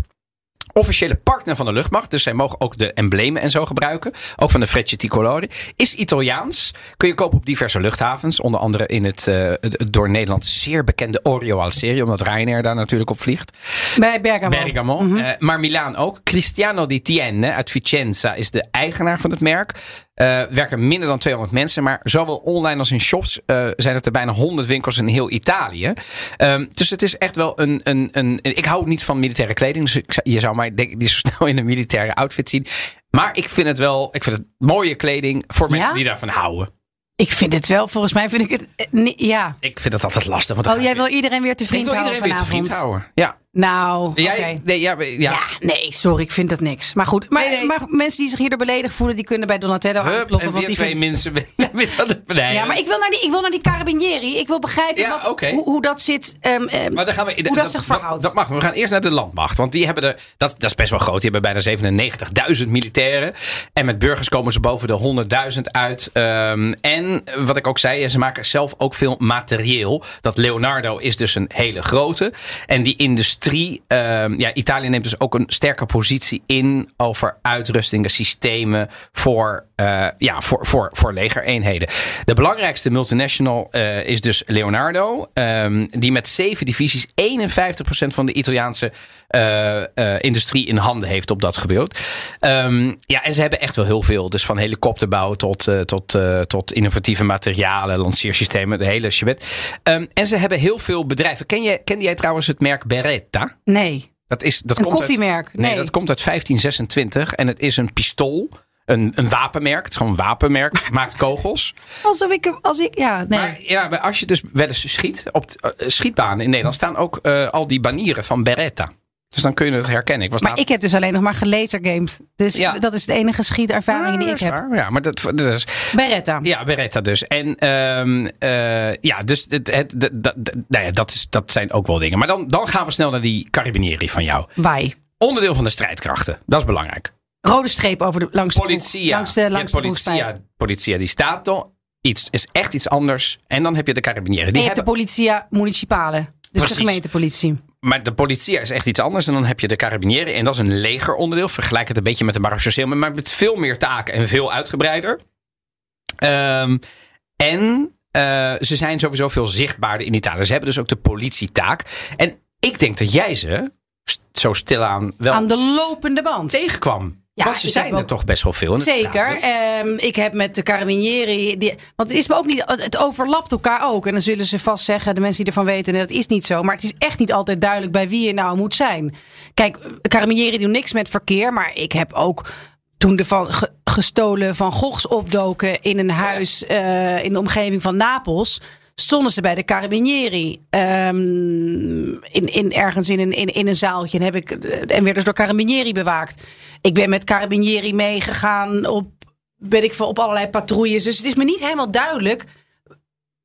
Officiële partner van de luchtmacht. Dus zij mogen ook de emblemen en zo gebruiken. Ook van de Frecce Tricolore. Is Italiaans. Kun je kopen op diverse luchthavens. Onder andere in het, eh, door Nederland zeer bekende Orio al Serie. Omdat Ryanair daar natuurlijk op vliegt. Bij Bergamo. Bergamo. Eh, maar Milaan ook. Cristiano Di Tienne uit Vicenza is de eigenaar van het merk. Eh, werken minder dan 200 mensen. Maar zowel online als in shops eh, zijn het er bijna 100 winkels in heel Italië. Ehm, dus het is echt wel een, een, een. Ik hou niet van militaire kleding. Dus ik, je zou mij denk ik niet zo snel in een militaire outfit zien. Maar ik vind het wel. Ik vind het mooie kleding voor mensen Ja? die daarvan houden. Ik vind het wel, volgens mij vind ik het. eh, ja. Ik vind het altijd lastig. Want Oh, jij wil iedereen weer te ik vriend wil houden iedereen weer te vanavond. vriend houden. Ja. Nou, oké. Jij, nee, ja, ja, Ja, nee, sorry, ik vind dat niks. Maar goed, maar, Nee, nee. maar mensen die zich hierdoor beledigd voelen, die kunnen bij Donatello Hup, aankloppen. en want weer die twee vindt- mensen. Nee, Ja, maar ik wil naar die, ik wil naar die carabinieri. Ik wil begrijpen Ja, wat, hoe, hoe dat zit. ehm, ehm, Maar dan gaan we, hoe dat, zich verhoudt. Dat, mag. We gaan eerst naar de landmacht. Want die hebben er. Dat, dat is best wel groot. Die hebben bijna 97.000 militairen. En met burgers komen ze boven de 100.000 uit. Ehm, en wat ik ook zei, ze maken zelf ook veel materieel. Dat Leonardo is dus een hele grote. En die industrie. Ehm, ja, Italië neemt dus ook een sterke positie in over uitrustingen, systemen voor, eh, ja, voor, voor, voor legereenheden. De belangrijkste multinational eh, is dus Leonardo. ehm, die met zeven divisies 51% van de Italiaanse eh, industrie in handen heeft op dat gebied. Ehm, ja, en ze hebben echt wel heel veel. Dus van helikopterbouw tot, tot, tot innovatieve materialen, lanceersystemen, de hele shebet. Ehm, en ze hebben heel veel bedrijven. Ken, je, kende jij trouwens het merk Beretta? nee, Dat is, dat een komt uit- koffiemerk. Nee, nee. dat komt uit 1526 en het is een pistool. Een, een wapenmerk. Het is gewoon een wapenmerk. Maakt kogels. Alsof ik, hem- als ik, ja, nee. Maar ja, als je dus wel eens schiet. Op t- eh, schietbanen in Nederland staan ook eh, al die banieren van Beretta. Dus dan kun je het herkennen. Ik was maar laatst- ik heb dus alleen nog maar gelasergamed. Dus Ja. dat is de enige schietervaring Ja, die ik heb. waar. Ja, maar dat, dat is, Beretta. ja, Beretta dus. En ehm, eh, ja, dus het, het, dat, dat, nou ja, dat, is, dat zijn ook wel dingen. Maar dan, dan gaan we snel naar die Carabinieri van jou. Wij. Onderdeel van de strijdkrachten. Dat is belangrijk. Rode streep over de, langs de langs de, langs de broekspijp. politia, politia di Stato. Iets is echt iets anders. En dan heb je de carabinieri. En Die je hebt de hebben, politia municipale. Dus Precies. de gemeentepolitie. maar de politia is echt iets anders. En dan heb je de carabinieri. En dat is een legeronderdeel. Vergelijk het een beetje met de marechaussee. Maar met veel meer taken en veel uitgebreider. Ehm, en eh, ze zijn sowieso veel zichtbaarder in Italië. Ze hebben dus ook de politietaak. En ik denk dat jij ze zo stilaan wel Aan de lopende band. tegenkwam. Ja, Want ze zijn er ook- toch best wel veel. in Zeker. Ehm, ik heb met de Carabinieri. Die, want het is me ook niet. Het overlapt elkaar ook. En dan zullen ze vast zeggen, de mensen die ervan weten, nee, dat is niet zo. Maar het is echt niet altijd duidelijk bij wie je nou moet zijn. Kijk, Carabinieri doen niks met verkeer. Maar ik heb ook. Toen de van ge- gestolen Van Goghs opdoken in een huis eh, in de omgeving van Napels. Stonden ze bij de Carabinieri. ehm, in, in, ergens in een, in, in een zaaltje. En, heb ik, en werden dus door Carabinieri bewaakt. Ik ben met Carabinieri meegegaan op, weet ik op allerlei patrouilles. Dus het is me niet helemaal duidelijk.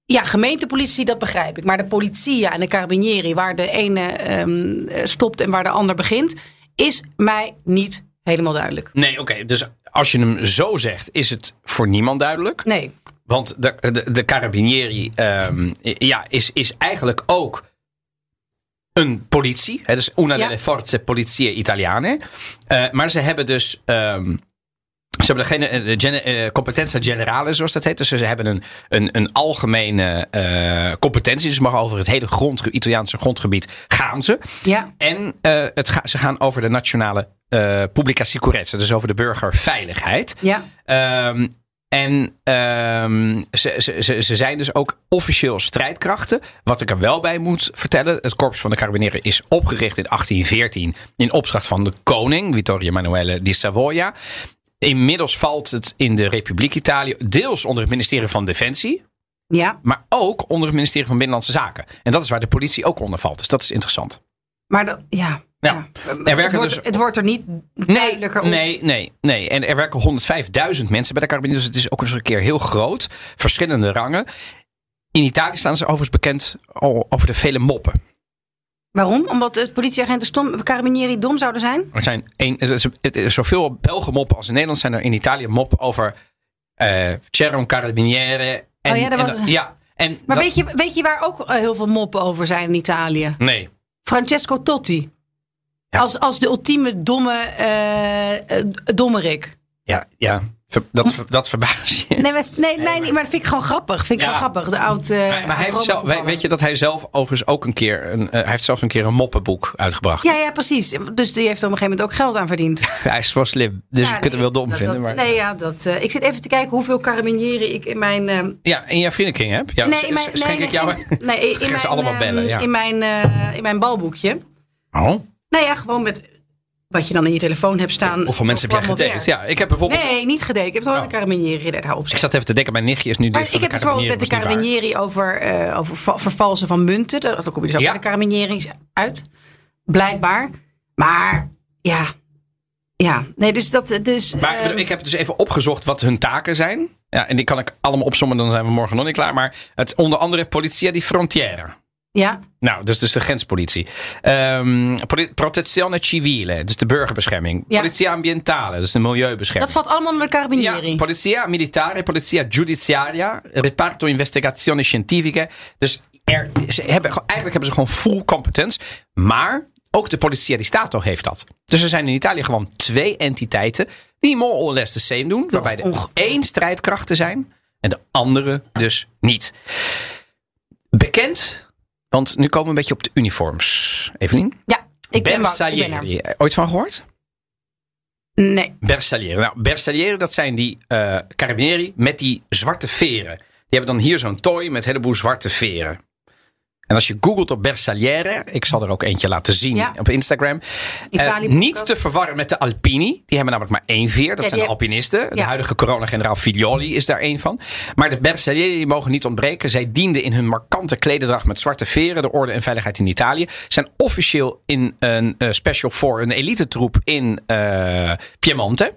Ja, gemeentepolitie, dat begrijp ik. Maar de politie en de Carabinieri, waar de ene ehm, eh, stopt en waar de ander begint, is mij niet helemaal duidelijk. Nee, oké. dus als je hem zo zegt, is het voor niemand duidelijk. Nee. Want de, de, de Carabinieri ehm, ja, is, is eigenlijk ook een politie. Het is una Ja. delle forze polizie italiane. Eh, maar ze hebben dus... ehm, ze hebben geen eh, de gene- eh, competenza generale, zoals dat heet. Dus ze hebben een, een, een algemene eh, competentie. Dus ze mogen over het hele grondge Italiaanse grondgebied gaan ze. Ja. En eh, het ga- ze gaan over de nationale publica sicurezza. Dus over de burgerveiligheid. Ja. Ehm, en ehm, ze, ze, ze, ze zijn dus ook officieel strijdkrachten. Wat ik er wel bij moet vertellen. Het Korps van de Carabinieri is opgericht in 1814. In opdracht van de koning, Vittorio Emanuele di Savoia. Inmiddels valt het in de Republiek Italië. Deels onder het ministerie van Defensie. Ja. Maar ook onder het ministerie van Binnenlandse Zaken. En dat is waar de politie ook onder valt. Dus dat is interessant. Maar dat, ja. Ja. ja. Er het, werken wordt, dus- het wordt er niet duidelijker op. Nee, nee, nee. En er werken 105.000 mensen bij de Carabinieri. Dus het is ook eens een keer heel groot. Verschillende rangen. In Italië staan ze overigens bekend over de vele moppen. Waarom? Omdat de politieagenten stom, Carabinieri dom zouden zijn? Er zijn een, het is, het is zoveel Belgen moppen als in Nederland zijn er in Italië moppen over eh un carabiniere. En, Oh ja, dat en was- ja, en Maar dat- weet, je, weet je waar ook eh, heel veel moppen over zijn in Italië? Nee. Francesco Totti. Ja. Als, als de ultieme domme eh, eh, dommerik. Ja, ja. Dat, dat verbaast je. Nee, maar, nee, nee, maar dat vind ik gewoon grappig. Vind ik Ja. gewoon grappig. De oud, eh, Maar, maar hij heeft zelf, weet je dat hij zelf overigens ook een keer een, eh, hij heeft zelfs een keer een moppenboek uitgebracht. Ja, ja, precies. Dus die heeft er op een gegeven moment ook geld aan verdiend. Hij is wel slim, dus Ja, je kunt hem wel dom dat- vinden. dat- maar... Nee, ja, dat, eh, ik zit even te kijken hoeveel carabinieri ik in mijn... eh, Ja, in jouw vriendenkring heb? Ja, nee, in mijn, schenk nee, ik jou... nee, in, Gaan mijn, ze allemaal bellen, ja. in, mijn, eh, in mijn balboekje. Oh, Nou ja, gewoon met wat je dan in je telefoon hebt staan. hoeveel mensen heb jij gedate? Ja, ik heb bijvoorbeeld... Nee, niet gedate. Ik heb gewoon Oh. een carabinieri gedate. Hou op. Ik zat even te denken, mijn nichtje is nu Maar dus ik heb dus gewoon met de Carabinieri. carabinieri over, eh, over va- vervalsen van munten. Daar kom je dus ook Ja. bij de carabinieri uit. Blijkbaar. Maar ja. Ja, nee, dus dat. Dus, Maar ik heb dus even opgezocht wat hun taken zijn. Ja, en die kan ik allemaal opzommen, dan zijn we morgen nog niet klaar. Maar het onder andere Polizia di Frontiera. Ja, Nou, dus, dus de grenspolitie. Ehm poli- protezione civile, dus de burgerbescherming. Ja. Polizia ambientale, dus de milieubescherming. dat valt allallemaal onder de carabinieri. Ja, polizia militare, polizia giudiziaria, reparto investigazioni scientifiche. Dus er, ze hebben, eigenlijk hebben ze gewoon full competence. Maar ook de politia di Stato heeft dat. Dus er zijn in Italië gewoon twee entiteiten die more or less the same doen. waarbij er onge- één strijdkrachten zijn en de andere dus niet. Bekend, want nu komen we een beetje op de uniforms. Evelien? Ja, ik ben, bang, ik ben er. Bersaglieri. Ooit van gehoord? Nee. Bersaglieri. Nou, Bersaglieri, dat zijn die eh carabinieri met die zwarte veren. Die hebben dan hier zo'n tooi met een heleboel zwarte veren. En als je googelt op Bersagliere, ik zal er ook eentje laten zien Ja. op Instagram. Eh, niet te verwarren met de Alpini. Die hebben namelijk maar één veer. Dat Ja, zijn de alpinisten. De huidige coronageneraal Figlioli is daar één van. Maar de Bersaglieri die mogen niet ontbreken. Zij dienden in hun markante klederdracht met zwarte veren. De orde en veiligheid in Italië. Zijn officieel in een eh, special for een elite troep in eh, Piemonte.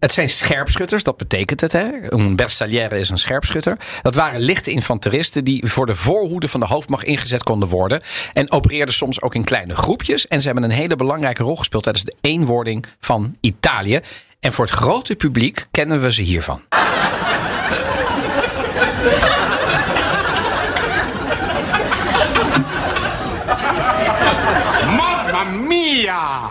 Het zijn scherpschutters, dat betekent het. Hè? Een bersagliere is een scherpschutter. Dat waren lichte infanteristen die voor de voorhoede van de hoofdmacht ingezet konden worden. En opereerden soms ook in kleine groepjes. En ze hebben een hele belangrijke rol gespeeld tijdens de eenwording van Italië. En voor het grote publiek kennen we ze hiervan. Mamma mia!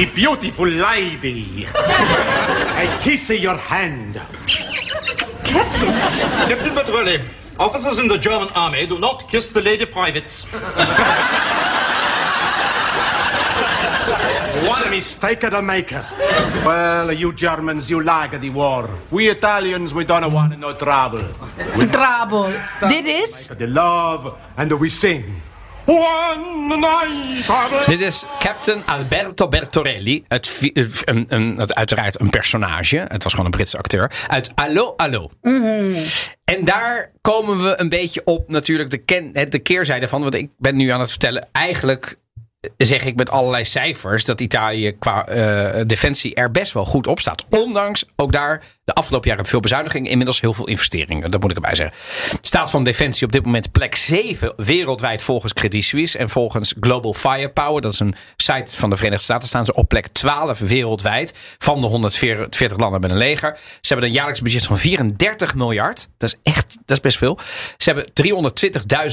A beautiful lady. I kiss your hand. Captain, Captain Petrelli, officers in the German army do not kiss the lady privates. What a mistake the maker. Well, you Germans, you like the war. We Italians, we don't want no trouble. We Trabel. Dit is... the love and we sing. One night. Dit is Captain Alberto Bertorelli. Het, eh, een, een, het, uiteraard een personage. Het was gewoon een Britse acteur. Uit Allo Allo. En daar komen we een beetje op natuurlijk de, ken, de keerzijde van. Want ik ben nu aan het vertellen. Eigenlijk zeg ik met allerlei cijfers dat Italië qua eh, defensie er best wel goed op staat. Ondanks ook daar de afgelopen jaren veel bezuinigingen, inmiddels heel veel investeringen. Dat moet ik erbij zeggen. Staat van defensie op dit moment plek 7 wereldwijd volgens Credit Suisse en volgens Global Firepower. Dat is een site van de Verenigde Staten. Staan ze op plek 12 wereldwijd van de 140 landen met een leger. Ze hebben een jaarlijks budget van 34 miljard. Dat is echt, dat is best veel. Ze hebben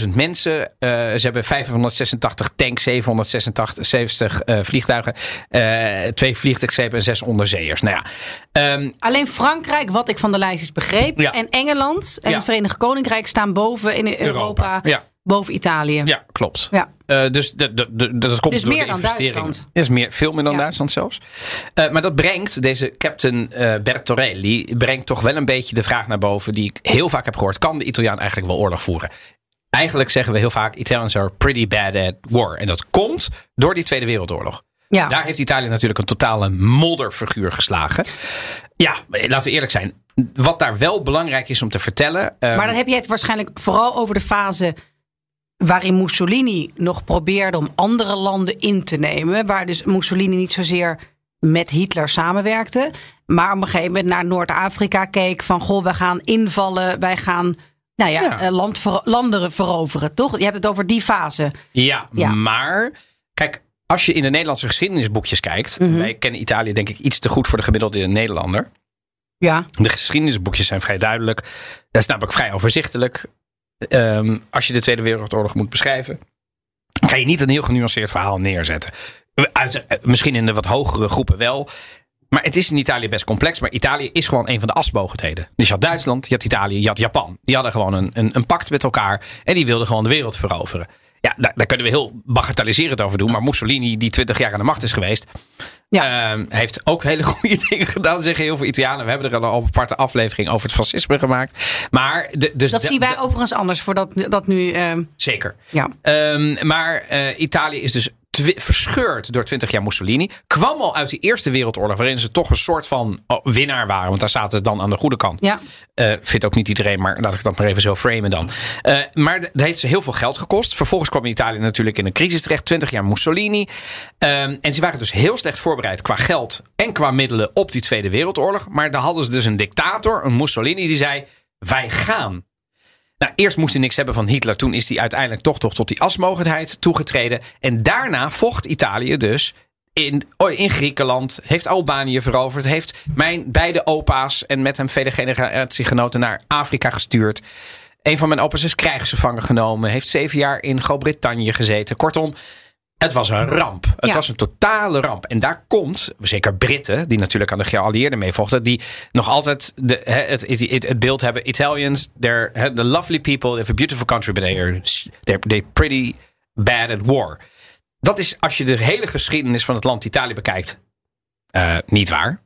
320.000 mensen. Eh, ze hebben 586 tanks, 786 eh, vliegtuigen, eh, twee vliegtuigschepen en zes onderzeeërs. Nou ja, ehm, Alleen Frankrijk, wat ik van de lijstjes begreep. Ja. En Engeland en Ja. het Verenigd Koninkrijk staan boven in Europa. Europa. Ja. Boven Italië. ja, klopt. Ja. Eh, dus de, de, de, dat komt Dus door meer de dan. Duitsland. Is meer, veel meer dan Ja. Duitsland zelfs. Eh, maar dat brengt, deze Captain eh, Bertorelli, brengt toch wel een beetje de vraag naar boven die ik heel vaak heb gehoord. Kan de Italiaan eigenlijk wel oorlog voeren? Eigenlijk zeggen we heel vaak, Italians are pretty bad at war. En dat komt door die Tweede Wereldoorlog. Ja. Daar heeft Italië natuurlijk een totale modderfiguur geslagen. Ja, laten we eerlijk zijn. Wat daar wel belangrijk is om te vertellen. eh, Maar dan heb je het waarschijnlijk vooral over de fase waarin Mussolini nog probeerde om andere landen in te nemen. Waar dus Mussolini niet zozeer met Hitler samenwerkte. Maar op een gegeven moment naar Noord-Afrika keek van... goh, wij gaan invallen, wij gaan nou ja, Ja. eh, land ver- landen veroveren, toch? Je hebt het over die fase. Ja, Ja. maar kijk, als je in de Nederlandse geschiedenisboekjes kijkt. Mhm. Wij kennen Italië denk ik iets te goed voor de gemiddelde Nederlander. Ja, De geschiedenisboekjes zijn vrij duidelijk. Dat is namelijk vrij overzichtelijk. Ehm, als je de Tweede Wereldoorlog moet beschrijven, kan je niet een heel genuanceerd verhaal neerzetten. Uit, eh, misschien in de wat hogere groepen wel. Maar het is in Italië best complex. Maar Italië is gewoon een van de asmogendheden. Dus je had Duitsland, je had Italië, je had Japan. Die hadden gewoon een, een, een pact met elkaar. En die wilden gewoon de wereld veroveren. Ja, daar, daar kunnen we heel bagatelliserend over doen. Maar Mussolini, die 20 jaar aan de macht is geweest. Ja. ehm, heeft ook hele goede dingen gedaan, zeggen heel veel Italianen. We hebben er al een aparte aflevering over het fascisme gemaakt. Maar de, dus dat zien wij overigens anders voordat dat nu... eh, Zeker. ja. Ehm, maar eh, Italië is dus verscheurd door 20 jaar Mussolini. Kwam al uit de Eerste Wereldoorlog, waarin ze toch een soort van oh, winnaar waren. Want daar zaten ze dan aan de goede kant. Ja. Eh, vindt ook niet iedereen, maar laat ik dat maar even zo framen dan. Eh, maar dat heeft ze heel veel geld gekost. Vervolgens kwam Italië natuurlijk in een crisis terecht. 20 jaar Mussolini. Ehm, en ze waren dus heel slecht voorbereid qua geld en qua middelen op die Tweede Wereldoorlog. Maar daar hadden ze dus een dictator, een Mussolini, die zei: Wij gaan. Nou, eerst moest hij niks hebben van Hitler. Toen is hij uiteindelijk toch, toch tot die asmogendheid toegetreden. En daarna vocht Italië dus in, oh, in Griekenland. Heeft Albanië veroverd. Heeft mijn beide opa's en met hem vele generatiegenoten naar Afrika gestuurd. Een van mijn opa's is krijgsgevangen genomen. Heeft zeven jaar in Groot-Brittannië gezeten. Kortom, het was een ramp. Het Ja. was een totale ramp. En daar komt, zeker Britten, die natuurlijk aan de geallieerden meevochten, die nog altijd de, het, het, het, het beeld hebben: Italians, they're the lovely people, they have a beautiful country, but they are they're, they're pretty bad at war. Dat is, als je de hele geschiedenis van het land Italië bekijkt, eh, niet waar.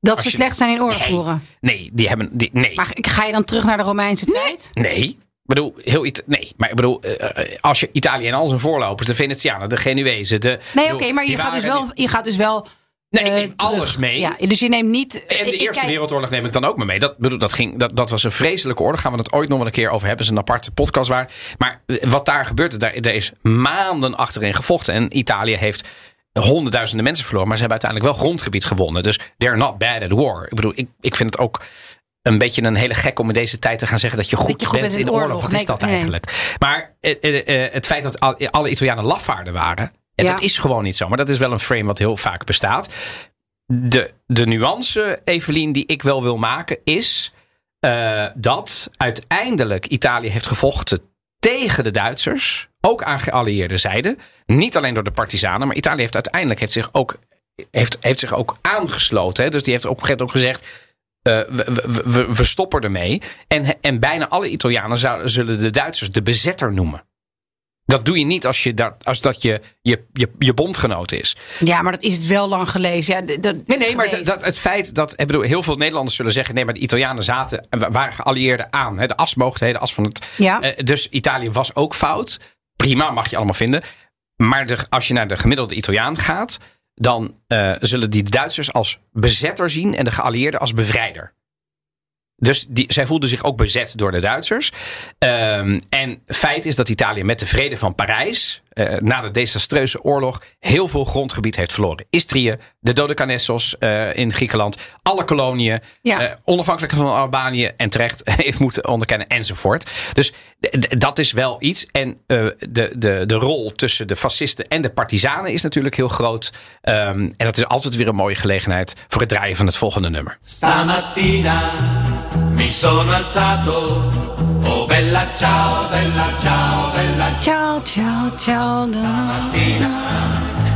Dat Als ze je- slecht zijn in oorlog Nee. voeren. Nee, die hebben. Die, nee. Maar ga je dan terug naar de Romeinse tijd? Nee. Ik bedoel, heel Ita- nee, maar ik bedoel, eh, eh, als je Italië en al zijn voorlopers, de Venetianen, de Genuezen, de. Nee, oké, maar je gaat, dus wel, je gaat dus wel. Nee, eh, ik neem terug. alles mee. Ja, dus je neemt niet. En de Eerste kijk- Wereldoorlog neem ik dan ook maar mee. Dat, bedoel, dat, ging, dat, dat was een vreselijke oorlog. Gaan we het ooit nog wel een keer over hebben. is een aparte podcast waard. Maar wat daar gebeurde, daar, er is maanden achterin gevochten. En Italië heeft honderdduizenden mensen verloren. Maar ze hebben uiteindelijk wel grondgebied gewonnen. Dus they're not bad at war. Ik bedoel, ik, ik vind het ook een beetje een hele gek om in deze tijd te gaan zeggen dat je goed, je goed bent in de oorlog. Wat Nee, is dat nee. eigenlijk? Maar eh, eh, eh, het feit dat al- alle Italianen lafaarden waren. En Ja. dat is gewoon niet zo. Maar dat is wel een frame wat heel vaak bestaat. De, de nuance, Evelien, die ik wel wil maken, is dat uiteindelijk Italië heeft gevochten tegen de Duitsers. Ook aan geallieerde zijde. Niet alleen door de partisanen, maar Italië heeft uiteindelijk heeft zich ook, heeft, heeft zich ook aangesloten. Hè? Dus die heeft op een gegeven moment ook gezegd. Eh, we, we, stoppen ermee. En, en bijna alle Italianen zouden, zullen de Duitsers de bezetter noemen. Dat doe je niet als, je dat, als dat je, je, je, je bondgenoot is. Ja, maar dat is het wel lang gelezen. Ja, dat, Nee, nee, maar dat, het feit dat ik bedoel, heel veel Nederlanders zullen zeggen: nee, maar de Italianen zaten en wa- waren geallieerden aan. Hè, de asmogendheden, as van het. Ja. Eh, dus Italië was ook fout. Prima, mag je allemaal vinden. Maar de, als je naar de gemiddelde Italiaan gaat, dan eh, zullen die Duitsers als bezetter zien en de geallieerden als bevrijder. Dus die, zij voelden zich ook bezet door de Duitsers. Ehm, en feit is dat Italië met de vrede van Parijs, eh, na de desastreuze oorlog, heel veel grondgebied heeft verloren. Istrië, de Dodecanessos eh, in Griekenland, alle koloniën, Ja. eh, onafhankelijk van Albanië en terecht heeft moeten onderkennen enzovoort. Dus dat is wel iets. En eh, de, de, de rol tussen de fascisten en de partizanen is natuurlijk heel groot. Ehm, en dat is altijd weer een mooie gelegenheid voor het draaien van het volgende nummer. Stamattina mi sono alzato. Oh bella ciao, bella ciao, bella Ciao, ciao, ciao. da.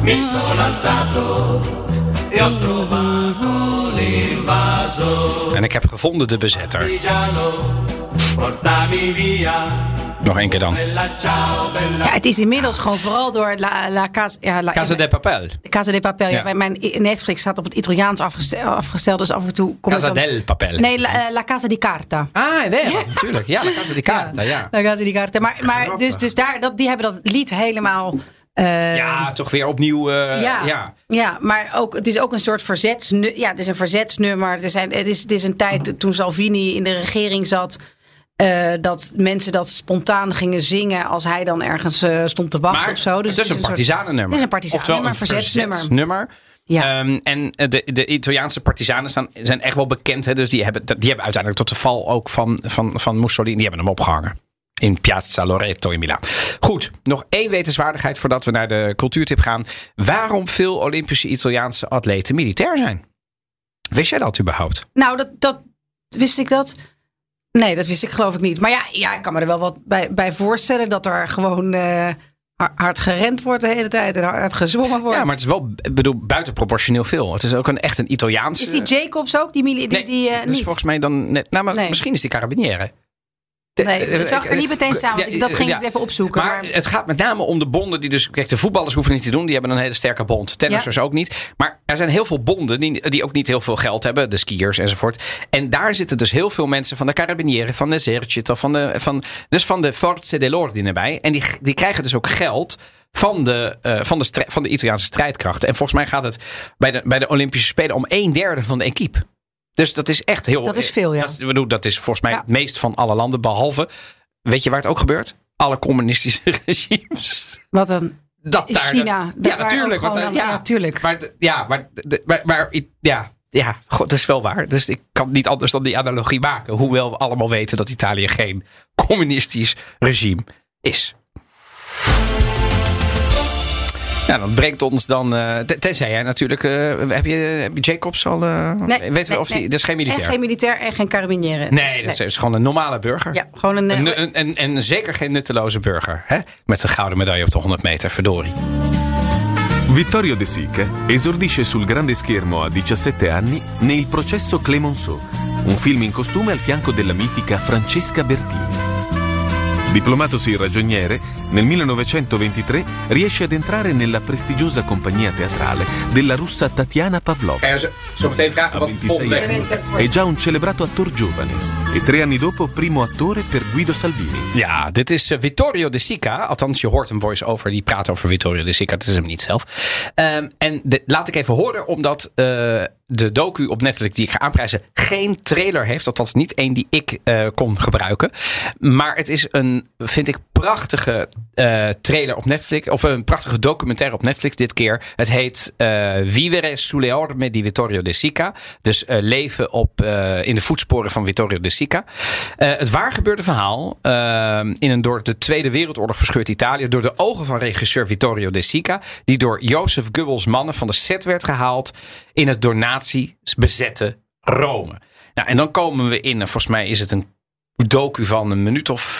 Mi sono alzato e ho trovato l'invaso. En ik heb gevonden de bezetter. Portami via. Nog één keer dan. Ja, het is inmiddels gewoon vooral door La, la Casa, ja, la, Casa de Papel. Casa de Papel. Ja. Ja. Mijn Netflix staat op het Italiaans afgesteld, afgesteld dus af en toe kom Casa ik dan- del Papel. Nee, la, eh, la Casa di Carta. Ah, wel, natuurlijk. Ja, de Casa di Carta, ja. La Casa di Carta. Maar, maar Grappig. dus, dus daar, dat, die hebben dat lied helemaal... eh, Ja, toch weer opnieuw. eh, ja, ja. ja. maar ook, het is ook een soort verzetsnummer. Ja, het is een verzetsnummer. Er zijn, het, is, het is een tijd toen Salvini in de regering zat. Eh, dat mensen dat spontaan gingen zingen als hij dan ergens eh, stond te wachten Maar of zo. Dus het is een partizanennummer. Het is een een verzetsnummer. verzetsnummer. Ja. Ehm, en eh, de, de Italiaanse partizanen staan, zijn echt wel bekend. Hè? Dus die hebben, die hebben uiteindelijk tot de val ook van, van, van Mussolini. Die hebben hem opgehangen. In Piazza Loreto in Milaan. Goed, nog één wetenswaardigheid voordat we naar de cultuurtip gaan. Waarom veel Olympische Italiaanse atleten militair zijn? Wist jij dat überhaupt? Nou, dat, dat wist ik dat. Nee, dat wist ik geloof ik niet. Maar ja, ja ik kan me er wel wat bij, bij voorstellen dat er gewoon eh, har- hard gerend wordt de hele tijd en hard gezwommen wordt. Ja, maar het is wel bedoel, buitenproportioneel veel. Het is ook een, echt een Italiaanse... Is die Jacobs ook? Die, die, Nee, die dat is niet? volgens mij dan net. Nou, maar Nee. misschien is die carabiniere. Nee, eh, dat zag ik er niet meteen ik- dat ging ja. ik even opzoeken. Maar, Maar, het gaat met name om de bonden die dus... Kijk, de voetballers hoeven niet te doen. Die hebben een hele sterke bond. Tennissers ook niet. Maar er zijn heel veel bonden die, die ook niet heel veel geld hebben. De skiers enzovoort. En daar zitten dus heel veel mensen van de Carabinieri, van de Esercito, van de, van, dus van de Forze dell'Ordine bij. En die, die krijgen dus ook geld van de, eh, van, de van de Italiaanse strijdkrachten. En volgens mij gaat het bij de, bij de Olympische Spelen om een derde van de equipe. Dus dat is echt heel... Dat is veel, ja. Dat, bedoel, dat is volgens mij Ja. het meest van alle landen. Behalve, weet je waar het ook gebeurt? Alle communistische regimes. wat dan? Dat daar, China, dat- ja, natuurlijk. Want, eh, ja, ja, tuurlijk. Maar, ja, maar, d- maar, maar ja, ja, god, dat is wel waar. Dus ik kan niet anders dan die analogie maken. Hoewel we allemaal weten dat Italië geen communistisch regime is. Ja, dat brengt ons dan. eh, ten- tenzij jij natuurlijk. eh, heb, je, heb je Jacobs al. eh Nee, weten we nee, of die. nee. Dat is geen militair. En geen militair en geen carabinieri. nee, dat is gewoon een normale burger. Ja, gewoon een... En, en, en, en zeker geen nutteloze burger. Hè? Met zijn gouden medaille op de 100 meter, verdorie. Vittorio De Sica esordisce sul grande schermo a 17 anni ne Il processo Clemenceau, un film in costume al fianco della mitica Francesca Bertini. Diplomatosi ragioniere, nel 1923 riesce ad entrare nella prestigiosa compagnia teatrale della russa Tatiana Pavlova. Ga je zo, zo meteen vragen A wat 26 volgende week anni è già un celebrato attore giovane e tre anni dopo primo attore per Guido Salvini. Ja, dit is eh, Vittorio De Sica. Althans, je hoort een voice-over die praat over Vittorio De Sica. Het is hem niet zelf. Ehm, en de- laat ik even horen, omdat eh, de docu op Netflix die ik ga aanprijzen geen trailer heeft. Althans, niet één die ik eh, kon gebruiken. Maar het is een, vind ik, prachtige eh, trailer op Netflix. Of een prachtige documentaire op Netflix dit keer. Het heet eh, Vivere sulle orme di Vittorio De Sica. Dus eh, leven op, in de voetsporen van Vittorio De Sica. Het waar gebeurde verhaal in een door de Tweede Wereldoorlog verscheurd Italië. Door de ogen van regisseur Vittorio De Sica. Die door Jozef Goebbels mannen van de set werd gehaald. In het door nazi bezette Rome. Nou, en dan komen we in, en volgens mij is het een docu van een minuut of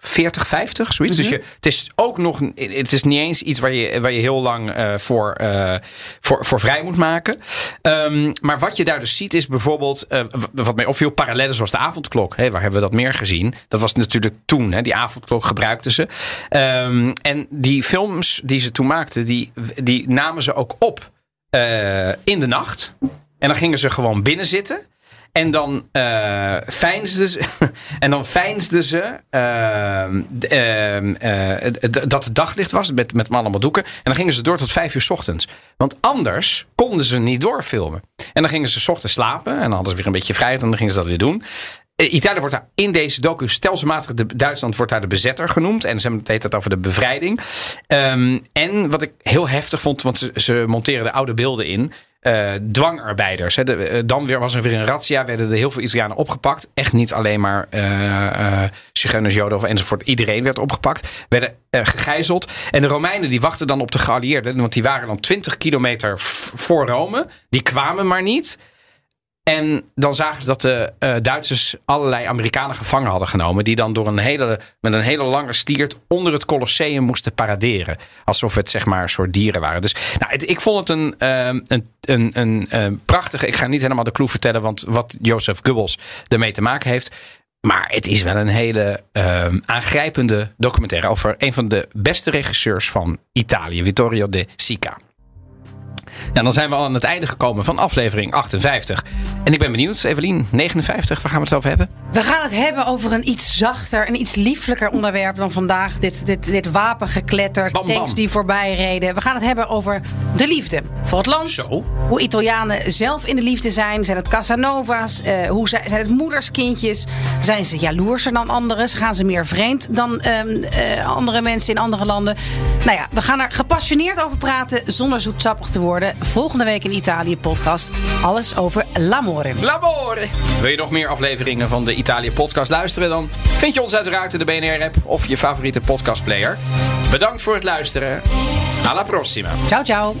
40, 50, zoiets. Dus je, het is ook nog, het is niet eens iets waar je, waar je heel lang eh, voor, eh, voor, voor vrij moet maken. Ehm, maar wat je daar dus ziet is bijvoorbeeld, w- wat mij opviel, parallellen zoals de avondklok. Hè, waar hebben we dat meer gezien? Dat was natuurlijk toen, hè, die avondklok gebruikten ze. Ehm, en die films die ze toen maakten, die, die namen ze ook op in de nacht. En dan gingen ze gewoon binnen zitten. En dan veinsden ze, en dan veinsden ze ehm, ehm, eh, dat het daglicht was met, met allemaal doeken. En dan gingen ze door tot vijf uur ochtends. Want anders konden ze niet doorfilmen. En dan gingen ze ochtends slapen. En dan hadden ze weer een beetje vrijheid. En dan gingen ze dat weer doen. Eh, Italië wordt daar in deze docu stelselmatig, de, Duitsland wordt daar de bezetter genoemd. En ze hebben het over de bevrijding. Ehm, en wat ik heel heftig vond, want ze, ze monteren de oude beelden in. Eh, dwangarbeiders. Hè. Eh, dan weer was er weer een razzia. Werden er heel veel Italianen opgepakt. Echt niet alleen maar eh Zigeuners, Joden of enzovoort. Iedereen werd opgepakt. Werden gegijzeld. En de Romeinen die wachten dan op de geallieerden. Want die waren dan 20 kilometer voor Rome. Die kwamen maar niet. En dan zagen ze dat de eh, Duitsers allerlei Amerikanen gevangen hadden genomen. Die dan door een hele, met een hele lange stiert onder het Colosseum moesten paraderen. Alsof het zeg maar een soort dieren waren. Dus nou, ik vond het een, ehm, een, een, een, eh, prachtige. Ik ga niet helemaal de clue vertellen. Want wat Joseph Goebbels ermee te maken heeft. Maar het is wel een hele ehm, aangrijpende documentaire. Over een van de beste regisseurs van Italië. Vittorio De Sica. Ja, dan zijn we al aan het einde gekomen van aflevering 58. En ik ben benieuwd, Evelien, 59, waar gaan we het over hebben? We gaan het hebben over een iets zachter, een iets lieflijker onderwerp dan vandaag. Dit, dit, dit wapengekletter, Bam, bam. tanks die voorbij reden. We gaan het hebben over de liefde voor het land. Zo. Hoe Italianen zelf in de liefde zijn. Zijn het Casanova's? Eh, hoe zijn, zijn het moederskindjes? Zijn ze jaloerser dan anderen? Gaan ze meer vreemd dan ehm, eh, andere mensen in andere landen? Nou ja, we gaan er gepassioneerd over praten zonder zoetsappig te worden. Volgende week in Italië podcast. Alles over l'amore. Labore! Wil je nog meer afleveringen van de Italië podcast luisteren? Dan vind je ons uiteraard in de BNR-app of je favoriete podcastplayer. Bedankt voor het luisteren. Alla prossima. Ciao, ciao.